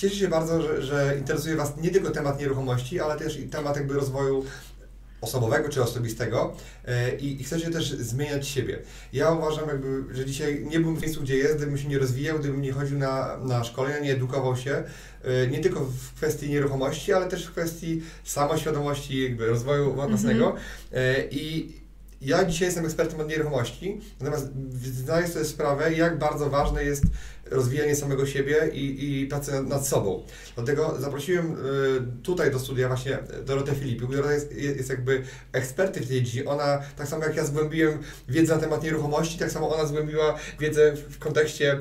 Cieszę się bardzo, że, że, interesuje Was nie tylko temat nieruchomości, ale też i temat jakby rozwoju osobowego czy osobistego i, i chcecie też zmieniać siebie. Ja uważam, jakby, że dzisiaj nie byłbym w miejscu, gdzie jest, gdybym się nie rozwijał, gdybym nie chodził na, na szkolenia, nie edukował się, e, nie tylko w kwestii nieruchomości, ale też w kwestii samoświadomości, jakby rozwoju własnego. Mm -hmm. I ja dzisiaj jestem ekspertem od nieruchomości, natomiast zdaję sobie sprawę, jak bardzo ważne jest rozwijanie samego siebie i, i pracy nad, sobą. Dlatego zaprosiłem y, tutaj do studia właśnie Dorotę Filipiuk, która jest, jest jakby ekspertem w tej dziedzinie. Ona, tak samo jak ja zgłębiłem wiedzę na temat nieruchomości, tak samo ona zgłębiła wiedzę w kontekście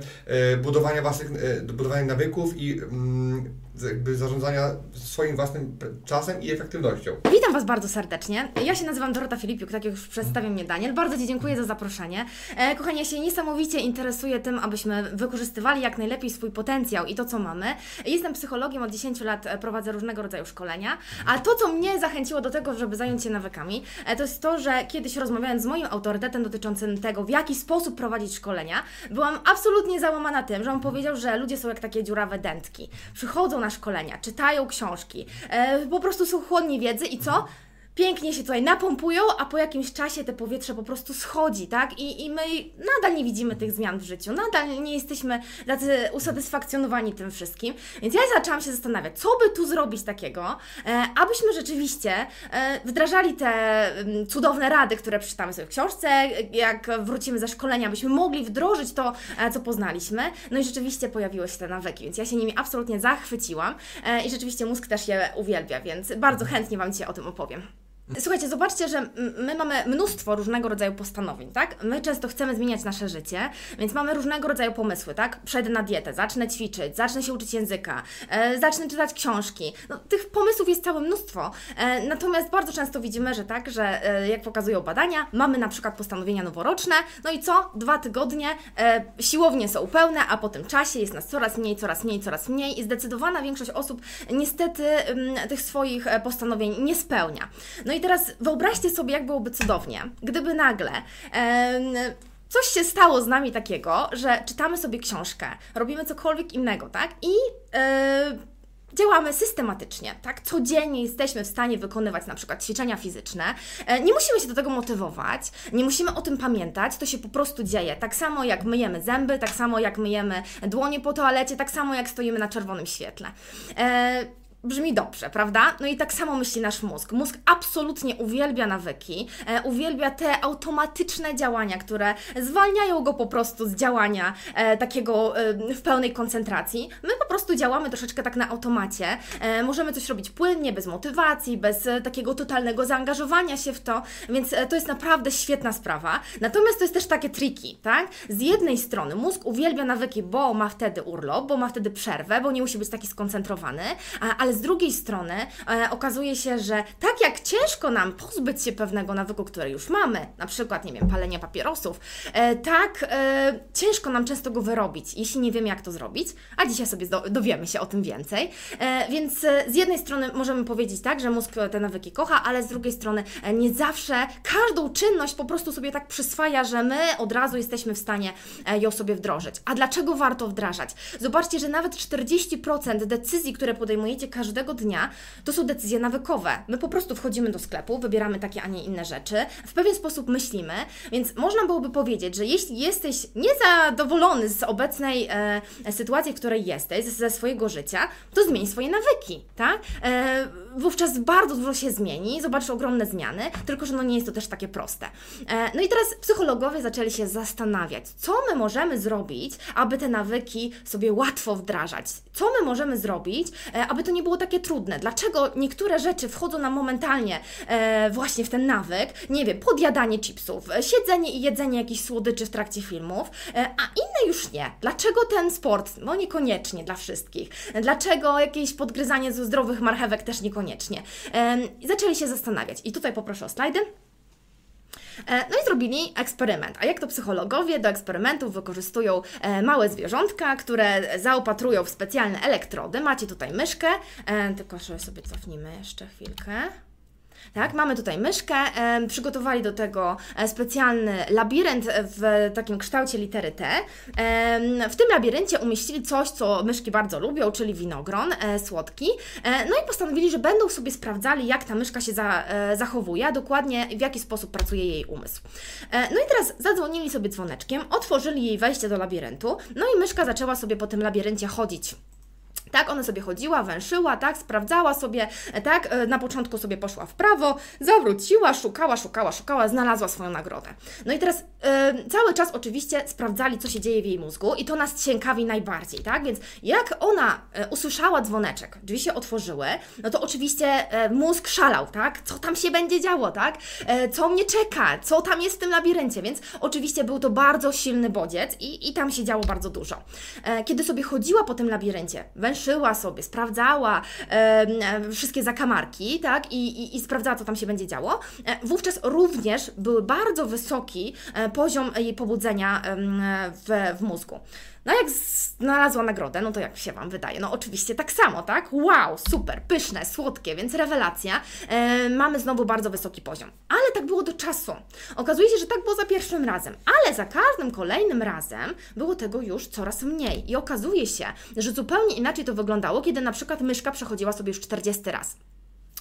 y, budowania własnych, y, budowania nawyków i mm, jakby zarządzania swoim własnym czasem i efektywnością. Witam Was bardzo serdecznie. Ja się nazywam Dorota Filipiuk, tak jak już przedstawił mnie Daniel. Bardzo Ci dziękuję za zaproszenie. E, kochani, ja się niesamowicie interesuję tym, abyśmy wykorzystywali jak najlepiej swój potencjał i to, co mamy. Jestem psychologiem, od 10 lat e, prowadzę różnego rodzaju szkolenia, a to, co mnie zachęciło do tego, żeby zająć się nawykami, e, to jest to, że kiedyś rozmawiając z moim autorytetem dotyczącym tego, w jaki sposób prowadzić szkolenia, byłam absolutnie załamana tym, że on powiedział, że ludzie są jak takie dziurawe dętki. Przychodzą na szkolenia, czytają książki, e, po prostu są chłodni wiedzy i co? Pięknie się tutaj napompują, a po jakimś czasie te powietrze po prostu schodzi, tak? I, I my nadal nie widzimy tych zmian w życiu, nadal nie jesteśmy tacy usatysfakcjonowani tym wszystkim. Więc ja zaczęłam się zastanawiać, co by tu zrobić takiego, e, abyśmy rzeczywiście e, wdrażali te m, cudowne rady, które przeczytamy sobie w książce, jak wrócimy ze szkolenia, abyśmy mogli wdrożyć to, e, co poznaliśmy. No i rzeczywiście pojawiły się te nawyki, więc ja się nimi absolutnie zachwyciłam e, i rzeczywiście mózg też je uwielbia, więc bardzo chętnie Wam dzisiaj o tym opowiem. Słuchajcie, zobaczcie, że my mamy mnóstwo różnego rodzaju postanowień, tak? My często chcemy zmieniać nasze życie, więc mamy różnego rodzaju pomysły, tak? Przejdę na dietę, zacznę ćwiczyć, zacznę się uczyć języka, e, zacznę czytać książki. No, tych pomysłów jest całe mnóstwo. E, natomiast bardzo często widzimy, że tak, że e, jak pokazują badania, mamy na przykład postanowienia noworoczne, no i co? Dwa tygodnie, e, siłownie są pełne, a po tym czasie jest nas coraz mniej, coraz mniej, coraz mniej i zdecydowana większość osób niestety tych swoich e, postanowień nie spełnia. No i i teraz wyobraźcie sobie, jak byłoby cudownie, gdyby nagle. coś się stało z nami takiego, że czytamy sobie książkę, robimy cokolwiek innego, tak? I e, działamy systematycznie, tak? Codziennie jesteśmy w stanie wykonywać na przykład ćwiczenia fizyczne. E, nie musimy się do tego motywować, nie musimy o tym pamiętać, to się po prostu dzieje. Tak samo jak myjemy zęby, tak samo jak myjemy dłonie po toalecie, tak samo jak stoimy na czerwonym świetle. Brzmi dobrze, prawda? No i tak samo myśli nasz mózg. Mózg absolutnie uwielbia nawyki, e, uwielbia te automatyczne działania, które zwalniają go po prostu z działania e, takiego e, w pełnej koncentracji. My po prostu działamy troszeczkę tak na automacie. E, możemy coś robić płynnie, bez motywacji, bez e, takiego totalnego zaangażowania się w to, więc e, to jest naprawdę świetna sprawa. Natomiast to jest też takie triki, tak? Z jednej strony mózg uwielbia nawyki, bo ma wtedy urlop, bo ma wtedy przerwę, bo nie musi być taki skoncentrowany, ale ale z drugiej strony e, okazuje się, że tak jak ciężko nam pozbyć się pewnego nawyku, który już mamy, na przykład, nie wiem, palenia papierosów, e, tak e, ciężko nam często go wyrobić, jeśli nie wiemy, jak to zrobić, a dzisiaj sobie dowiemy się o tym więcej. E, więc e, z jednej strony możemy powiedzieć tak, że mózg te nawyki kocha, ale z drugiej strony e, nie zawsze każdą czynność po prostu sobie tak przyswaja, że my od razu jesteśmy w stanie ją sobie wdrożyć. A dlaczego warto wdrażać? Zobaczcie, że nawet 40% decyzji, które podejmujecie każdego dnia, to są decyzje nawykowe. My po prostu wchodzimy do sklepu, wybieramy takie, a nie inne rzeczy, w pewien sposób myślimy, więc można byłoby powiedzieć, że jeśli jesteś niezadowolony z obecnej e, sytuacji, w której jesteś, ze swojego życia, to zmień swoje nawyki, tak? E, wówczas bardzo dużo się zmieni, zobaczysz ogromne zmiany, tylko że no nie jest to też takie proste. E, no i teraz psychologowie zaczęli się zastanawiać, co my możemy zrobić, aby te nawyki sobie łatwo wdrażać. Co my możemy zrobić, e, aby to nie było takie trudne? Dlaczego niektóre rzeczy wchodzą nam momentalnie e, właśnie w ten nawyk? Nie wiem, podjadanie chipsów, e, siedzenie i jedzenie jakichś słodyczy w trakcie filmów, e, a inne już nie. Dlaczego ten sport? No niekoniecznie dla wszystkich. Dlaczego jakieś podgryzanie ze zdrowych marchewek też niekoniecznie? E, zaczęli się zastanawiać. I tutaj poproszę o slajdy. E, No i zrobili eksperyment. A jak to psychologowie do eksperymentów wykorzystują e, małe zwierzątka, które zaopatrują w specjalne elektrody. Macie tutaj myszkę, e, tylko że sobie cofnijmy jeszcze chwilkę. Tak, mamy tutaj myszkę, przygotowali do tego e, specjalny labirynt w takim kształcie litery T. W tym labiryncie umieścili coś, co myszki bardzo lubią, czyli winogron e, słodki. E, no i postanowili, że będą sobie sprawdzali, jak ta myszka się za, zachowuje, dokładnie w jaki sposób pracuje jej umysł. No i teraz zadzwonili sobie dzwoneczkiem, otworzyli jej wejście do labiryntu, no i myszka zaczęła sobie po tym labiryncie chodzić. Tak, ona sobie chodziła, węszyła, tak, sprawdzała sobie, e, tak, e, na początku sobie poszła w prawo, zawróciła, szukała, szukała, szukała, znalazła swoją nagrodę. No i teraz e, cały czas oczywiście sprawdzali, co się dzieje w jej mózgu i to nas ciekawi najbardziej, tak, więc jak ona usłyszała dzwoneczek, drzwi się otworzyły, no to oczywiście mózg szalał, tak, co tam się będzie działo, tak, co mnie czeka, co tam jest w tym labiryncie, więc oczywiście był to bardzo silny bodziec i, i tam się działo bardzo dużo. Kiedy sobie chodziła po tym labiryncie, węszyła sobie, sprawdzała e, wszystkie zakamarki, tak, I, i, i sprawdzała, co tam się będzie działo, e, wówczas również był bardzo wysoki e, poziom jej pobudzenia w, w mózgu. No jak znalazła nagrodę, no to jak się Wam wydaje? No oczywiście tak samo, tak? Wow, super, pyszne, słodkie, więc rewelacja. E, mamy znowu bardzo wysoki poziom. Ale tak było do czasu. Okazuje się, że tak było za pierwszym razem, ale za każdym kolejnym razem było tego już coraz mniej. I okazuje się, że zupełnie inaczej to wyglądało, kiedy na przykład myszka przechodziła sobie już 40 raz.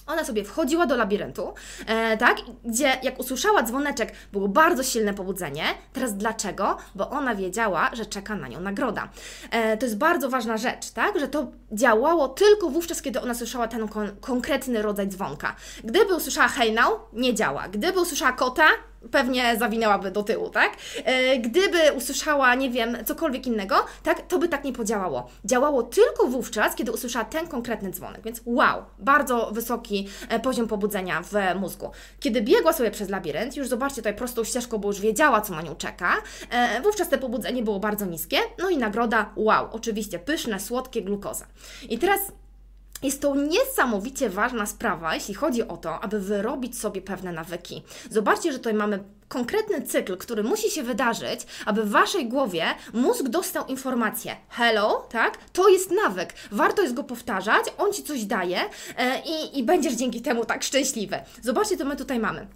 Ona sobie wchodziła do labiryntu, e, tak, gdzie jak usłyszała dzwoneczek, było bardzo silne pobudzenie. Teraz dlaczego? Bo ona wiedziała, że czeka na nią nagroda. E, to jest bardzo ważna rzecz, tak, że to działało tylko wówczas, kiedy ona słyszała ten kon konkretny rodzaj dzwonka. Gdyby usłyszała hej now, nie działa. Gdyby usłyszała kota, pewnie zawinęłaby do tyłu, tak? E, Gdyby usłyszała, nie wiem, cokolwiek innego, tak, to by tak nie podziałało. Działało tylko wówczas, kiedy usłyszała ten konkretny dzwonek, więc wow, bardzo wysoki e, poziom pobudzenia w mózgu. Kiedy biegła sobie przez labirynt, już zobaczcie tutaj prostą ścieżką, bo już wiedziała, co na nią czeka, e, wówczas te pobudzenie było bardzo niskie, no i nagroda, wow, oczywiście pyszne, słodkie, glukoza. I teraz jest to niesamowicie ważna sprawa, jeśli chodzi o to, aby wyrobić sobie pewne nawyki. Zobaczcie, że tutaj mamy konkretny cykl, który musi się wydarzyć, aby w Waszej głowie mózg dostał informację. Hello, tak? To jest nawyk. Warto jest go powtarzać, on Ci coś daje e, i, i będziesz dzięki temu tak szczęśliwy. Zobaczcie, to my tutaj mamy.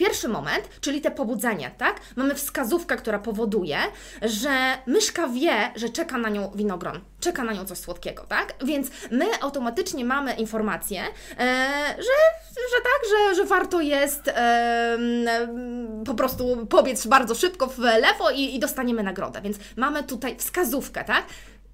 Pierwszy moment, czyli te pobudzenie, tak? Mamy wskazówkę, która powoduje, że myszka wie, że czeka na nią winogron, czeka na nią coś słodkiego, tak? Więc my automatycznie mamy informację, e, że, że tak, że, że warto jest e, po prostu pobiec bardzo szybko w lewo i, i dostaniemy nagrodę. Więc mamy tutaj wskazówkę, tak?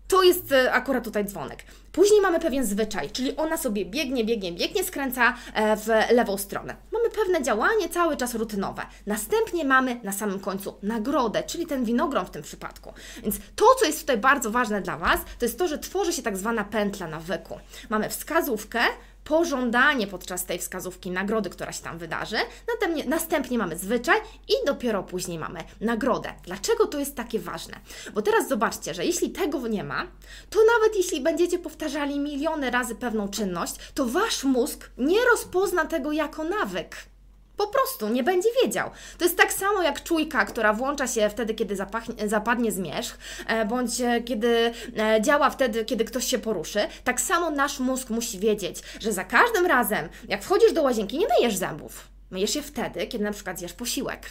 To jest e, akurat tutaj dzwonek. Później mamy pewien zwyczaj, czyli ona sobie biegnie, biegnie, biegnie, skręca e, w lewą stronę. Mamy pewne działanie, cały czas rutynowe. Następnie mamy na samym końcu nagrodę, czyli ten winogron w tym przypadku. Więc to, co jest tutaj bardzo ważne dla Was, to jest to, że tworzy się tak zwana pętla nawyku. Mamy wskazówkę, pożądanie podczas tej wskazówki nagrody, która się tam wydarzy. Następnie, następnie mamy zwyczaj i dopiero później mamy nagrodę. Dlaczego to jest takie ważne? Bo teraz zobaczcie, że jeśli tego nie ma, to nawet jeśli będziecie powtarzali miliony razy pewną czynność, to wasz mózg nie rozpozna tego jako nawyk. Po prostu nie będzie wiedział. To jest tak samo jak czujka, która włącza się wtedy, kiedy zapachnie, zapadnie zmierzch, e, bądź e, kiedy e, działa wtedy, kiedy ktoś się poruszy. Tak samo nasz mózg musi wiedzieć, że za każdym razem, jak wchodzisz do łazienki, nie myjesz zębów. Myjesz je wtedy, kiedy na przykład zjesz posiłek.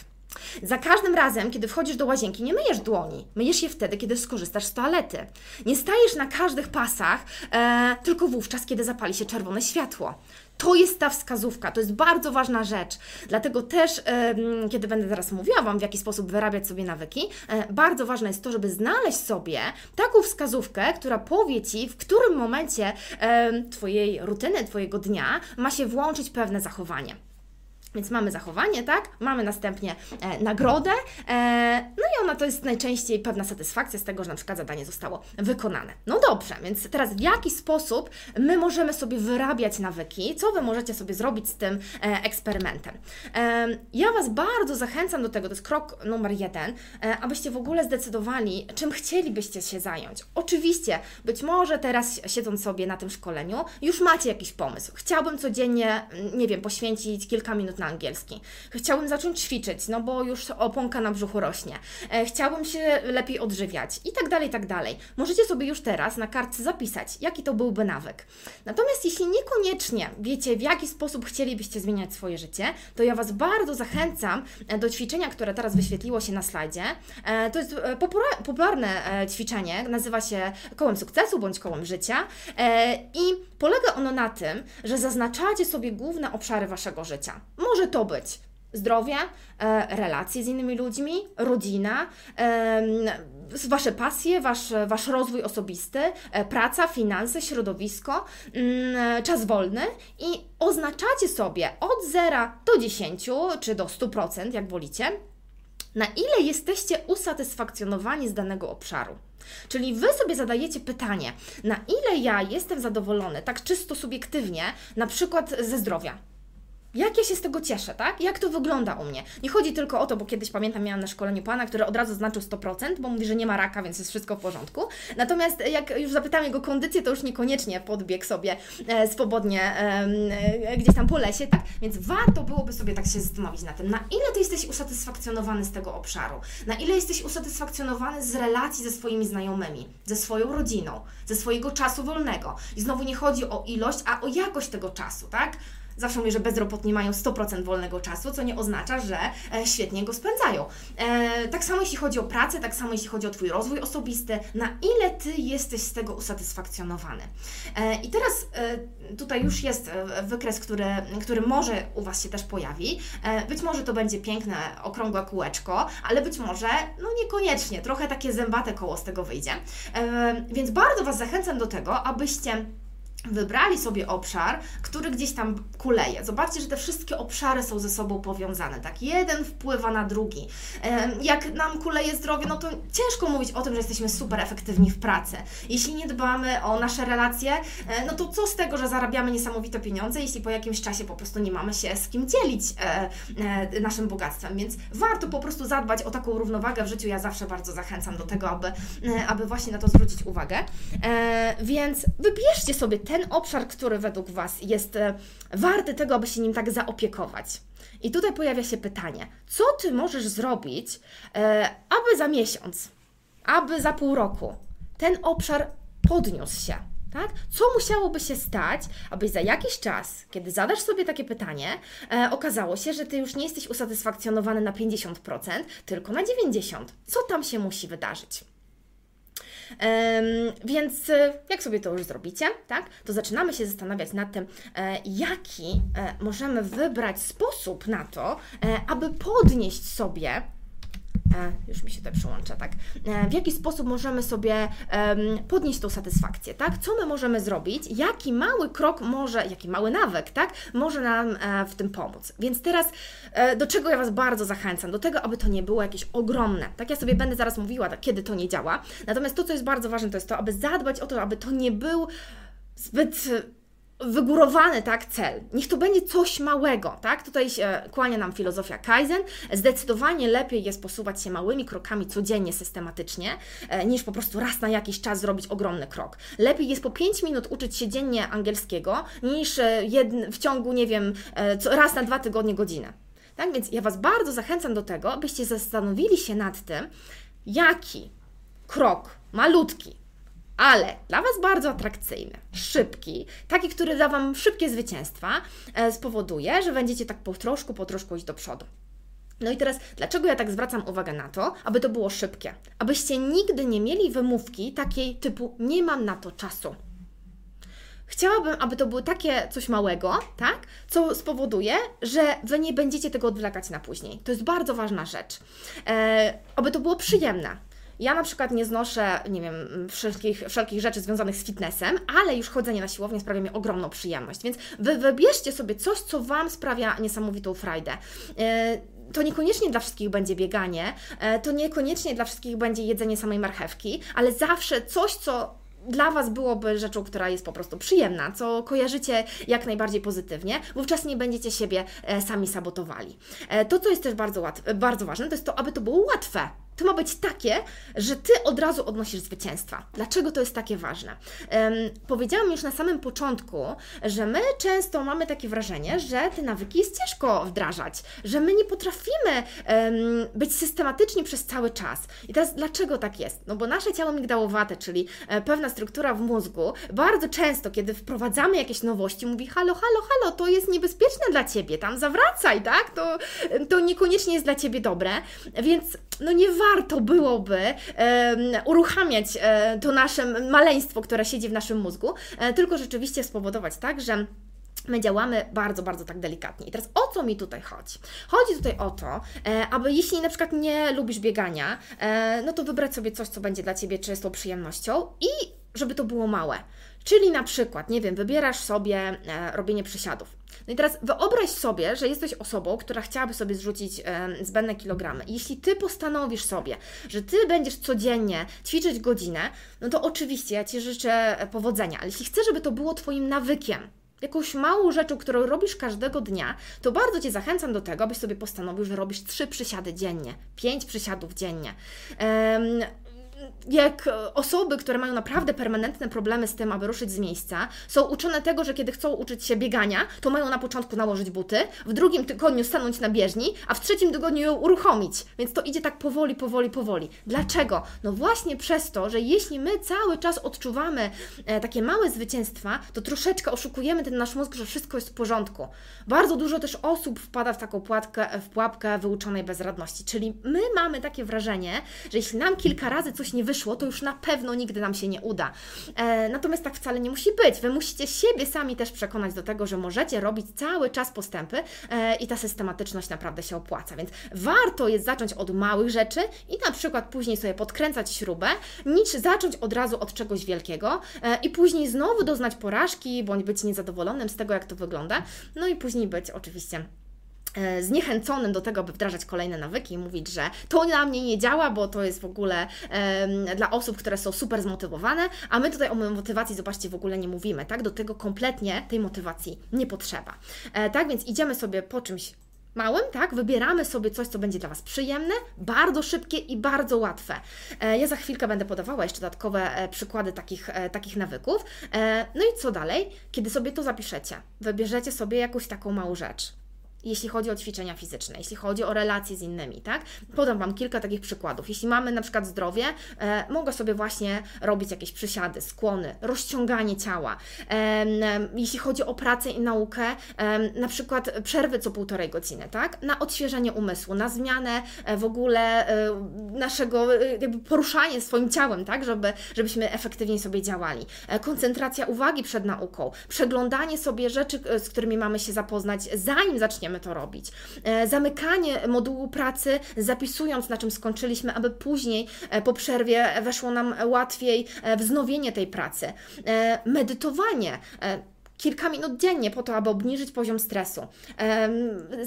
Za każdym razem, kiedy wchodzisz do łazienki, nie myjesz dłoni. Myjesz je wtedy, kiedy skorzystasz z toalety. Nie stajesz na każdych pasach, e, tylko wówczas, kiedy zapali się czerwone światło. To jest ta wskazówka, to jest bardzo ważna rzecz. Dlatego też, kiedy będę teraz mówiła Wam, w jaki sposób wyrabiać sobie nawyki, e, bardzo ważne jest to, żeby znaleźć sobie taką wskazówkę, która powie Ci, w którym momencie Twojej rutyny, Twojego dnia ma się włączyć pewne zachowanie. Więc mamy zachowanie, tak? Mamy następnie e, nagrodę, e, no i ona to jest najczęściej pewna satysfakcja z tego, że na przykład zadanie zostało wykonane. No dobrze, więc teraz w jaki sposób my możemy sobie wyrabiać nawyki? Co Wy możecie sobie zrobić z tym e, eksperymentem? E, ja Was bardzo zachęcam do tego, to jest krok numer jeden, e, abyście w ogóle zdecydowali, czym chcielibyście się zająć. Oczywiście, być może teraz siedząc sobie na tym szkoleniu, już macie jakiś pomysł. Chciałbym codziennie, nie wiem, poświęcić kilka minut na angielski. Chciałbym zacząć ćwiczyć, no bo już oponka na brzuchu rośnie. E, chciałbym się lepiej odżywiać i tak dalej, i tak dalej. Możecie sobie już teraz na kartce zapisać, jaki to byłby nawyk. Natomiast jeśli niekoniecznie wiecie, w jaki sposób chcielibyście zmieniać swoje życie, to ja Was bardzo zachęcam e, do ćwiczenia, które teraz wyświetliło się na slajdzie. E, to jest popularne ćwiczenie, nazywa się kołem sukcesu bądź kołem życia i polega ono na tym, że zaznaczacie sobie główne obszary Waszego życia. Może to być zdrowie, e, relacje z innymi ludźmi, rodzina, Wasze pasje, wasz, wasz rozwój osobisty, e, praca, finanse, środowisko, mm, czas wolny i oznaczacie sobie od 0 do 10 czy do 100%, jak wolicie, na ile jesteście usatysfakcjonowani z danego obszaru. Czyli Wy sobie zadajecie pytanie, na ile ja jestem zadowolony, tak czysto subiektywnie, na przykład ze zdrowia jak ja się z tego cieszę, tak? Jak to wygląda u mnie? Nie chodzi tylko o to, bo kiedyś pamiętam, miałam na szkoleniu pana, który od razu znaczył 100%, bo mówi, że nie ma raka, więc jest wszystko w porządku. Natomiast jak już zapytałam jego kondycję, to już niekoniecznie podbiegł sobie e, swobodnie e, gdzieś tam po lesie, tak? Więc warto byłoby sobie tak się zastanowić na tym, na ile Ty jesteś usatysfakcjonowany z tego obszaru, na ile jesteś usatysfakcjonowany z relacji ze swoimi znajomymi, ze swoją rodziną, ze swojego czasu wolnego. I znowu nie chodzi o ilość, a o jakość tego czasu, tak? Zawsze mówię, że bezrobotni mają 100% wolnego czasu, co nie oznacza, że e, świetnie go spędzają. E, tak samo jeśli chodzi o pracę, tak samo jeśli chodzi o Twój rozwój osobisty, na ile Ty jesteś z tego usatysfakcjonowany. E, I teraz tutaj już jest wykres, który, który może u Was się też pojawi. Być może to będzie piękne, okrągłe kółeczko, ale być może no niekoniecznie, trochę takie zębate koło z tego wyjdzie. Więc bardzo Was zachęcam do tego, abyście wybrali sobie obszar, który gdzieś tam kuleje. Zobaczcie, że te wszystkie obszary są ze sobą powiązane, tak? Jeden wpływa na drugi. Jak nam kuleje zdrowie, no to ciężko mówić o tym, że jesteśmy super efektywni w pracy. Jeśli nie dbamy o nasze relacje, e, no to co z tego, że zarabiamy niesamowite pieniądze, jeśli po jakimś czasie po prostu nie mamy się z kim dzielić e, e, naszym bogactwem. Więc warto po prostu zadbać o taką równowagę w życiu. Ja zawsze bardzo zachęcam do tego, aby, aby właśnie na to zwrócić uwagę. Więc wybierzcie sobie te ten obszar, który według Was jest e, warty tego, aby się nim tak zaopiekować. I tutaj pojawia się pytanie, co Ty możesz zrobić, e, aby za miesiąc, aby za pół roku ten obszar podniósł się? Tak? Co musiałoby się stać, aby za jakiś czas, kiedy zadasz sobie takie pytanie, e, okazało się, że Ty już nie jesteś usatysfakcjonowany na 50%, tylko na 90%. Co tam się musi wydarzyć? Więc e, jak sobie to już zrobicie, tak, to zaczynamy się zastanawiać nad tym, e, jaki e, możemy wybrać sposób na to, aby podnieść sobie już mi się to przełącza, tak. W jaki sposób możemy sobie podnieść tą satysfakcję, tak? Co my możemy zrobić? Jaki mały krok może, jaki mały nawyk, tak? Może nam w tym pomóc. Więc teraz do czego ja Was bardzo zachęcam? Do tego, aby to nie było jakieś ogromne. Tak, ja sobie będę zaraz mówiła, tak, kiedy to nie działa. Natomiast to, co jest bardzo ważne, to jest to, aby zadbać o to, aby to nie był zbyt wygórowany tak cel. Niech to będzie coś małego, tak? Tutaj się kłania nam filozofia Kaizen. Zdecydowanie lepiej jest posuwać się małymi krokami codziennie, systematycznie, e, niż po prostu raz na jakiś czas zrobić ogromny krok. Lepiej jest po 5 minut uczyć się dziennie angielskiego, niż e, w ciągu, nie wiem, e, raz na dwa tygodnie godzinę. Tak więc ja Was bardzo zachęcam do tego, abyście zastanowili się nad tym, jaki krok malutki, ale dla Was bardzo atrakcyjny, szybki, taki, który da Wam szybkie zwycięstwa, e, spowoduje, że będziecie tak po troszku, po troszku iść do przodu. No i teraz, dlaczego ja tak zwracam uwagę na to, aby to było szybkie? Abyście nigdy nie mieli wymówki takiej typu nie mam na to czasu. chciałabym, aby to było takie coś małego, tak? Co spowoduje, że Wy nie będziecie tego odwlekać na później. To jest bardzo ważna rzecz. E, aby to było przyjemne. Ja na przykład nie znoszę, nie wiem, wszelkich, wszelkich rzeczy związanych z fitnessem, ale już chodzenie na siłownię sprawia mi ogromną przyjemność. Więc Wy wybierzcie sobie coś, co Wam sprawia niesamowitą frajdę. E, to niekoniecznie dla wszystkich będzie bieganie, e, to niekoniecznie dla wszystkich będzie jedzenie samej marchewki, ale zawsze coś, co dla Was byłoby rzeczą, która jest po prostu przyjemna, co kojarzycie jak najbardziej pozytywnie, wówczas nie będziecie siebie e, sami sabotowali. To, co jest też bardzo, bardzo ważne, to jest to, aby to było łatwe to ma być takie, że Ty od razu odnosisz zwycięstwa. Dlaczego to jest takie ważne? Um, powiedziałam już na samym początku, że my często mamy takie wrażenie, że te nawyki jest ciężko wdrażać, że my nie potrafimy um, być systematyczni przez cały czas. I teraz dlaczego tak jest? No bo nasze ciało migdałowate, czyli e, pewna struktura w mózgu, bardzo często, kiedy wprowadzamy jakieś nowości, mówi halo, halo, halo, to jest niebezpieczne dla Ciebie, tam zawracaj, tak? To, to niekoniecznie jest dla Ciebie dobre, więc no nie warto byłoby uruchamiać e, to nasze maleństwo, które siedzi w naszym mózgu, e, tylko rzeczywiście spowodować tak, że My działamy bardzo, bardzo tak delikatnie. I teraz o co mi tutaj chodzi? Chodzi tutaj o to, e, aby jeśli na przykład nie lubisz biegania, no to wybrać sobie coś, co będzie dla Ciebie czystą przyjemnością i żeby to było małe. Czyli na przykład, nie wiem, wybierasz sobie e, robienie przysiadów. No i teraz wyobraź sobie, że jesteś osobą, która chciałaby sobie zrzucić e, zbędne kilogramy. Jeśli Ty postanowisz sobie, że Ty będziesz codziennie ćwiczyć godzinę, no to oczywiście ja Ci życzę powodzenia. Ale jeśli chcesz, żeby to było Twoim nawykiem, jakąś małą rzeczą, którą robisz każdego dnia, to bardzo Cię zachęcam do tego, abyś sobie postanowił, że robisz trzy przysiady dziennie, pięć przysiadów dziennie. Jak osoby, które mają naprawdę permanentne problemy z tym, aby ruszyć z miejsca, są uczone tego, że kiedy chcą uczyć się biegania, to mają na początku nałożyć buty, w drugim tygodniu stanąć na bieżni, a w trzecim tygodniu ją uruchomić. Więc to idzie tak powoli, powoli, powoli. Dlaczego? No właśnie przez to, że jeśli my cały czas odczuwamy e, takie małe zwycięstwa, to troszeczkę oszukujemy ten nasz mózg, że wszystko jest w porządku. Bardzo dużo też osób wpada w taką płatkę, w pułapkę wyuczonej bezradności. Czyli my mamy takie wrażenie, że jeśli nam kilka razy coś nie wyszło, to już na pewno nigdy nam się nie uda. E, natomiast tak wcale nie musi być. Wy musicie siebie sami też przekonać do tego, że możecie robić cały czas postępy e, i ta systematyczność naprawdę się opłaca. Więc warto jest zacząć od małych rzeczy i na przykład później sobie podkręcać śrubę, niż zacząć od razu od czegoś wielkiego e, i później znowu doznać porażki, bądź być niezadowolonym z tego, jak to wygląda, no i później być oczywiście zniechęconym do tego, by wdrażać kolejne nawyki i mówić, że to na mnie nie działa, bo to jest w ogóle e, dla osób, które są super zmotywowane, a my tutaj o motywacji, zobaczcie, w ogóle nie mówimy, tak? Do tego kompletnie tej motywacji nie potrzeba. E, tak więc idziemy sobie po czymś małym, tak? Wybieramy sobie coś, co będzie dla Was przyjemne, bardzo szybkie i bardzo łatwe. E, ja za chwilkę będę podawała jeszcze dodatkowe e, przykłady takich, e, takich nawyków. No i co dalej? Kiedy sobie to zapiszecie, wybierzecie sobie jakąś taką małą rzecz jeśli chodzi o ćwiczenia fizyczne, jeśli chodzi o relacje z innymi, tak? Podam Wam kilka takich przykładów. Jeśli mamy na przykład zdrowie, e, mogę sobie właśnie robić jakieś przysiady, skłony, rozciąganie ciała. E, jeśli chodzi o pracę i naukę, e, na przykład przerwy co półtorej godziny, tak? Na odświeżenie umysłu, na zmianę e, w ogóle e, naszego e, jakby poruszanie swoim ciałem, tak? Żeby, żebyśmy efektywniej sobie działali. koncentracja uwagi przed nauką, przeglądanie sobie rzeczy, z którymi mamy się zapoznać, zanim zaczniemy to robić. E, zamykanie modułu pracy, zapisując na czym skończyliśmy, aby później e, po przerwie weszło nam łatwiej e, wznowienie tej pracy. Medytowanie kilka minut dziennie po to, aby obniżyć poziom stresu.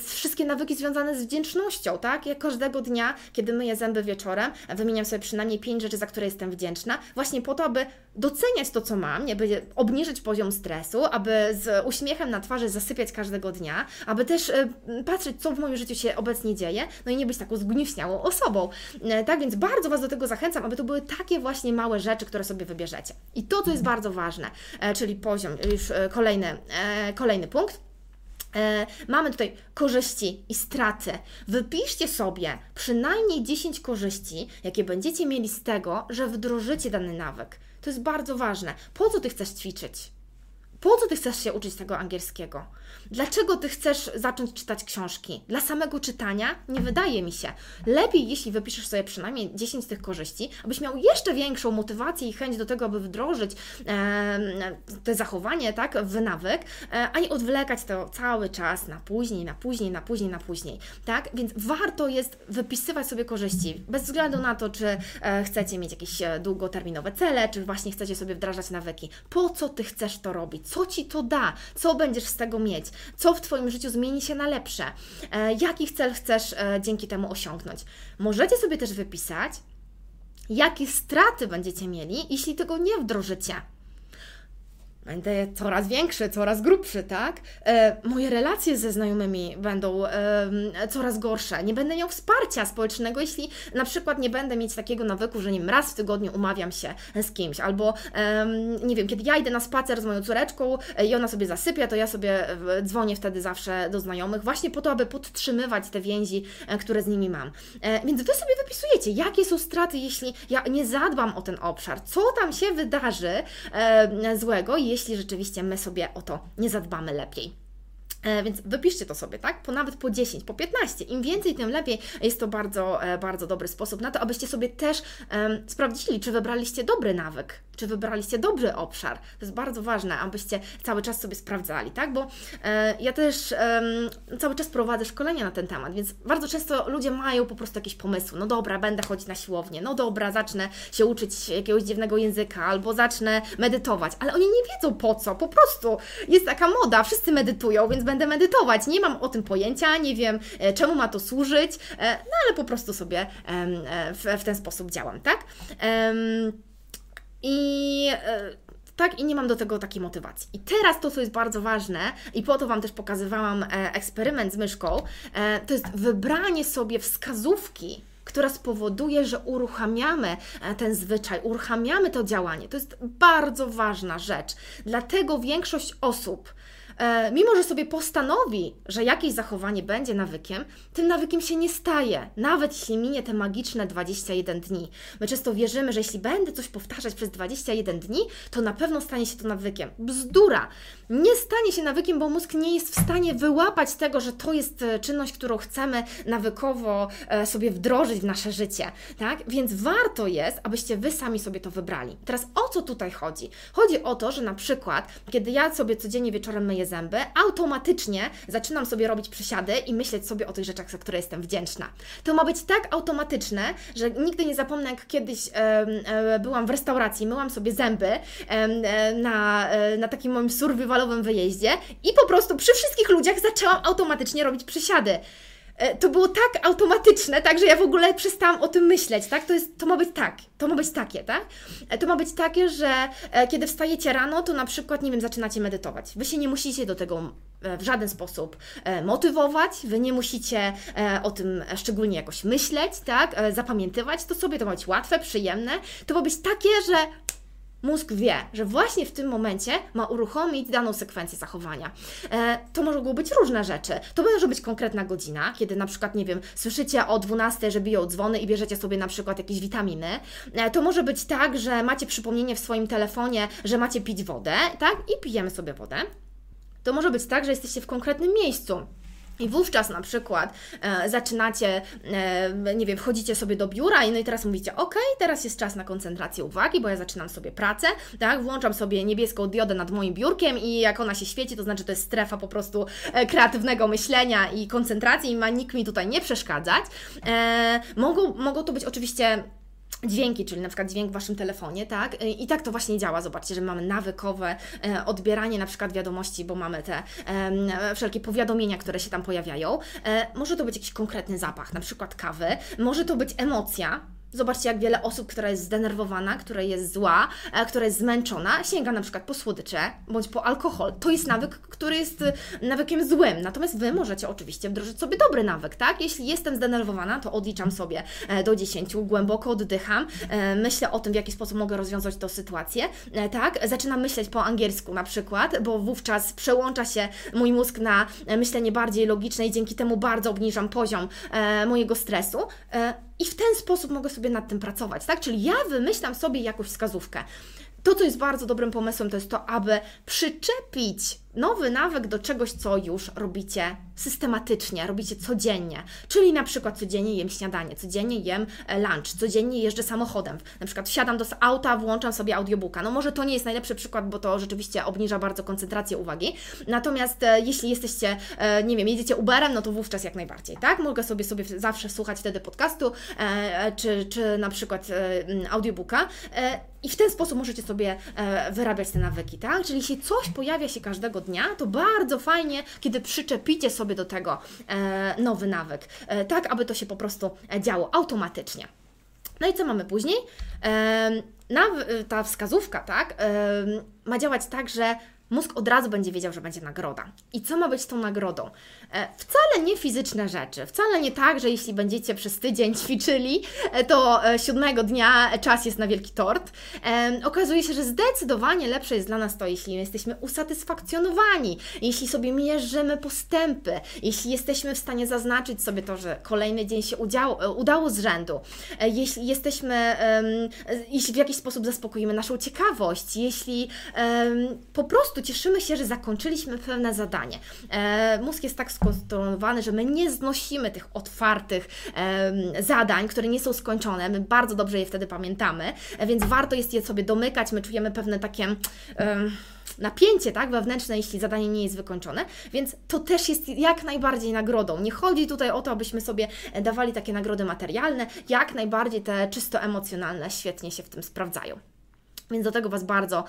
wszystkie nawyki związane z wdzięcznością, tak? Ja każdego dnia, kiedy myję zęby wieczorem, wymieniam sobie przynajmniej pięć rzeczy, za które jestem wdzięczna, właśnie po to, aby doceniać to, co mam, aby obniżyć poziom stresu, aby z uśmiechem na twarzy zasypiać każdego dnia, aby też e, patrzeć, co w moim życiu się obecnie dzieje, no i nie być taką zgniuśniałą osobą. E, tak więc bardzo Was do tego zachęcam, aby to były takie właśnie małe rzeczy, które sobie wybierzecie. I to, co jest bardzo ważne, e, czyli poziom, już kolejny, kolejny punkt, E, mamy tutaj korzyści i straty. Wypiszcie sobie przynajmniej 10 korzyści, jakie będziecie mieli z tego, że wdrożycie dany nawyk. To jest bardzo ważne. Po co Ty chcesz ćwiczyć? Po co ty chcesz się uczyć tego angielskiego? Dlaczego ty chcesz zacząć czytać książki? Dla samego czytania? Nie wydaje mi się. Lepiej, jeśli wypiszesz sobie przynajmniej 10 z tych korzyści, abyś miał jeszcze większą motywację i chęć do tego, aby wdrożyć e, te zachowanie, tak, w nawyk, e, a nie odwlekać to cały czas na później, na później, na później, na później, tak? Więc warto jest wypisywać sobie korzyści, bez względu na to, czy e, chcecie mieć jakieś e, długoterminowe cele, czy właśnie chcecie sobie wdrażać nawyki. Po co Ty chcesz to robić? Co Ci to da? Co będziesz z tego mieć? Co w Twoim życiu zmieni się na lepsze? E, jaki cel chcesz e, dzięki temu osiągnąć? Możecie sobie też wypisać, jakie straty będziecie mieli, jeśli tego nie wdrożycie będę coraz większy, coraz grubszy, tak? E, moje relacje ze znajomymi będą e, coraz gorsze. Nie będę miał wsparcia społecznego, jeśli na przykład nie będę mieć takiego nawyku, że nie wiem, raz w tygodniu umawiam się z kimś, albo nie wiem, kiedy ja idę na spacer z moją córeczką e, i ona sobie zasypia, to ja sobie dzwonię wtedy zawsze do znajomych, właśnie po to, aby podtrzymywać te więzi, które z nimi mam. Więc Wy sobie wypisujecie, jakie są straty, jeśli ja nie zadbam o ten obszar, co tam się wydarzy złego, jeśli jeśli rzeczywiście my sobie o to nie zadbamy lepiej. E, więc wypiszcie to sobie, tak? Po nawet po 10, po 15. Im więcej, tym lepiej. Jest to bardzo, e, bardzo dobry sposób na to, abyście sobie też um, sprawdzili, czy wybraliście dobry nawyk, czy wybraliście dobry obszar. To jest bardzo ważne, abyście cały czas sobie sprawdzali, tak? Bo e, ja też e, cały czas prowadzę szkolenia na ten temat, więc bardzo często ludzie mają po prostu jakieś pomysły. No dobra, będę chodzić na siłownię, no dobra, zacznę się uczyć jakiegoś dziwnego języka, albo zacznę medytować, ale oni nie wiedzą po co, po prostu jest taka moda, wszyscy medytują, więc będę medytować. Nie mam o tym pojęcia, nie wiem e, czemu ma to służyć, e, no ale po prostu sobie e, w, w ten sposób działam, tak? I tak, i nie mam do tego takiej motywacji. I teraz to, co jest bardzo ważne, i po to Wam też pokazywałam eksperyment z myszką, to jest wybranie sobie wskazówki, która spowoduje, że uruchamiamy ten zwyczaj, uruchamiamy to działanie. To jest bardzo ważna rzecz. Dlatego większość osób E, mimo że sobie postanowi, że jakieś zachowanie będzie nawykiem, tym nawykiem się nie staje, nawet jeśli minie te magiczne 21 dni. My często wierzymy, że jeśli będę coś powtarzać przez 21 dni, to na pewno stanie się to nawykiem. Bzdura! Nie stanie się nawykiem, bo mózg nie jest w stanie wyłapać tego, że to jest e, czynność, którą chcemy nawykowo e, sobie wdrożyć w nasze życie, tak? Więc warto jest, abyście Wy sami sobie to wybrali. Teraz o co tutaj chodzi? Chodzi o to, że na przykład, kiedy ja sobie codziennie wieczorem myję zęby, automatycznie zaczynam sobie robić przysiady i myśleć sobie o tych rzeczach, za które jestem wdzięczna. To ma być tak automatyczne, że nigdy nie zapomnę, jak kiedyś e, byłam w restauracji, myłam sobie zęby na, na takim moim wyjeździe i po prostu przy wszystkich ludziach zaczęłam automatycznie robić przysiady. E, to było tak automatyczne, tak, że ja w ogóle przestałam o tym myśleć, tak? To, jest, to ma być tak, to ma być takie, tak? E, to ma być takie, że e, kiedy wstajecie rano, to na przykład, nie wiem, zaczynacie medytować. Wy się nie musicie do tego w żaden sposób motywować, wy nie musicie o tym szczególnie jakoś myśleć, tak? Zapamiętywać to sobie, to ma być łatwe, przyjemne. To ma być takie, że Mózg wie, że właśnie w tym momencie ma uruchomić daną sekwencję zachowania. E, to mogą być różne rzeczy. To może być konkretna godzina, kiedy na przykład, nie wiem, słyszycie o 12, że biją dzwony i bierzecie sobie na przykład jakieś witaminy. E, to może być tak, że macie przypomnienie w swoim telefonie, że macie pić wodę, tak? I pijemy sobie wodę. To może być tak, że jesteście w konkretnym miejscu i wówczas na przykład e, zaczynacie, e, nie wiem, wchodzicie sobie do biura i no i teraz mówicie, ok, teraz jest czas na koncentrację uwagi, bo ja zaczynam sobie pracę, tak, włączam sobie niebieską diodę nad moim biurkiem i jak ona się świeci, to znaczy to jest strefa po prostu e, kreatywnego myślenia i koncentracji i ma nikt mi tutaj nie przeszkadzać. E, mogą, mogą to być oczywiście dźwięki, czyli na przykład dźwięk w Waszym telefonie, tak? I tak to właśnie działa. Zobaczcie, że mamy nawykowe e, odbieranie na przykład wiadomości, bo mamy te e, wszelkie powiadomienia, które się tam pojawiają. E, może to być jakiś konkretny zapach, na przykład kawy, może to być emocja, Zobaczcie, jak wiele osób, która jest zdenerwowana, która jest zła, e, która jest zmęczona, sięga na przykład po słodycze bądź po alkohol. To jest nawyk, który jest e, nawykiem złym. Natomiast Wy możecie oczywiście wdrożyć sobie dobry nawyk, tak? Jeśli jestem zdenerwowana, to odliczam sobie e, do 10, głęboko oddycham, myślę o tym, w jaki sposób mogę rozwiązać tę sytuację, tak? Zaczynam myśleć po angielsku na przykład, bo wówczas przełącza się mój mózg na myślenie bardziej logiczne i dzięki temu bardzo obniżam poziom mojego stresu i w ten sposób mogę sobie nad tym pracować, tak? Czyli ja wymyślam sobie jakąś wskazówkę. to, co jest bardzo dobrym pomysłem, to jest to, aby przyczepić nowy nawyk do czegoś, co już robicie systematycznie, robicie codziennie. Czyli na przykład codziennie jem śniadanie, codziennie jem e, lunch, codziennie jeżdżę samochodem. Na przykład wsiadam do auta, włączam sobie audiobooka. No może to nie jest najlepszy przykład, bo to rzeczywiście obniża bardzo koncentrację uwagi. Natomiast e, jeśli jesteście, e, nie wiem, jedziecie Uberem, no to wówczas jak najbardziej, tak? Mogę sobie sobie zawsze słuchać wtedy podcastu, czy, czy na przykład audiobooka. I w ten sposób możecie sobie wyrabiać te nawyki, tak? Czyli jeśli coś pojawia się każdego dnia, to bardzo fajnie, kiedy przyczepicie sobie do tego e, nowy nawyk, e, tak aby to się po prostu działo automatycznie. No i co mamy później? E, ta wskazówka, tak, ma działać tak, że mózg od razu będzie wiedział, że będzie nagroda. I co ma być tą nagrodą? E, wcale nie fizyczne rzeczy, wcale nie tak, że jeśli będziecie przez tydzień ćwiczyli, e, to e, siódmego dnia czas jest na wielki tort. Okazuje się, że zdecydowanie lepsze jest dla nas to, jeśli jesteśmy usatysfakcjonowani, jeśli sobie mierzymy postępy, jeśli jesteśmy w stanie zaznaczyć sobie to, że kolejny dzień się udziało, udało z rzędu, jeśli jesteśmy, jeśli w jakiś sposób zaspokoimy naszą ciekawość, jeśli po prostu cieszymy się, że zakończyliśmy pewne zadanie. Mózg jest tak skonstruowany, że my nie znosimy tych otwartych um, zadań, które nie są skończone. My bardzo dobrze je wtedy pamiętamy, więc warto jest je sobie domykać. My czujemy pewne takie. Um, napięcie tak, wewnętrzne, jeśli zadanie nie jest wykończone, więc to też jest jak najbardziej nagrodą. Nie chodzi tutaj o to, abyśmy sobie dawali takie nagrody materialne, jak najbardziej te czysto emocjonalne świetnie się w tym sprawdzają. Więc do tego Was bardzo,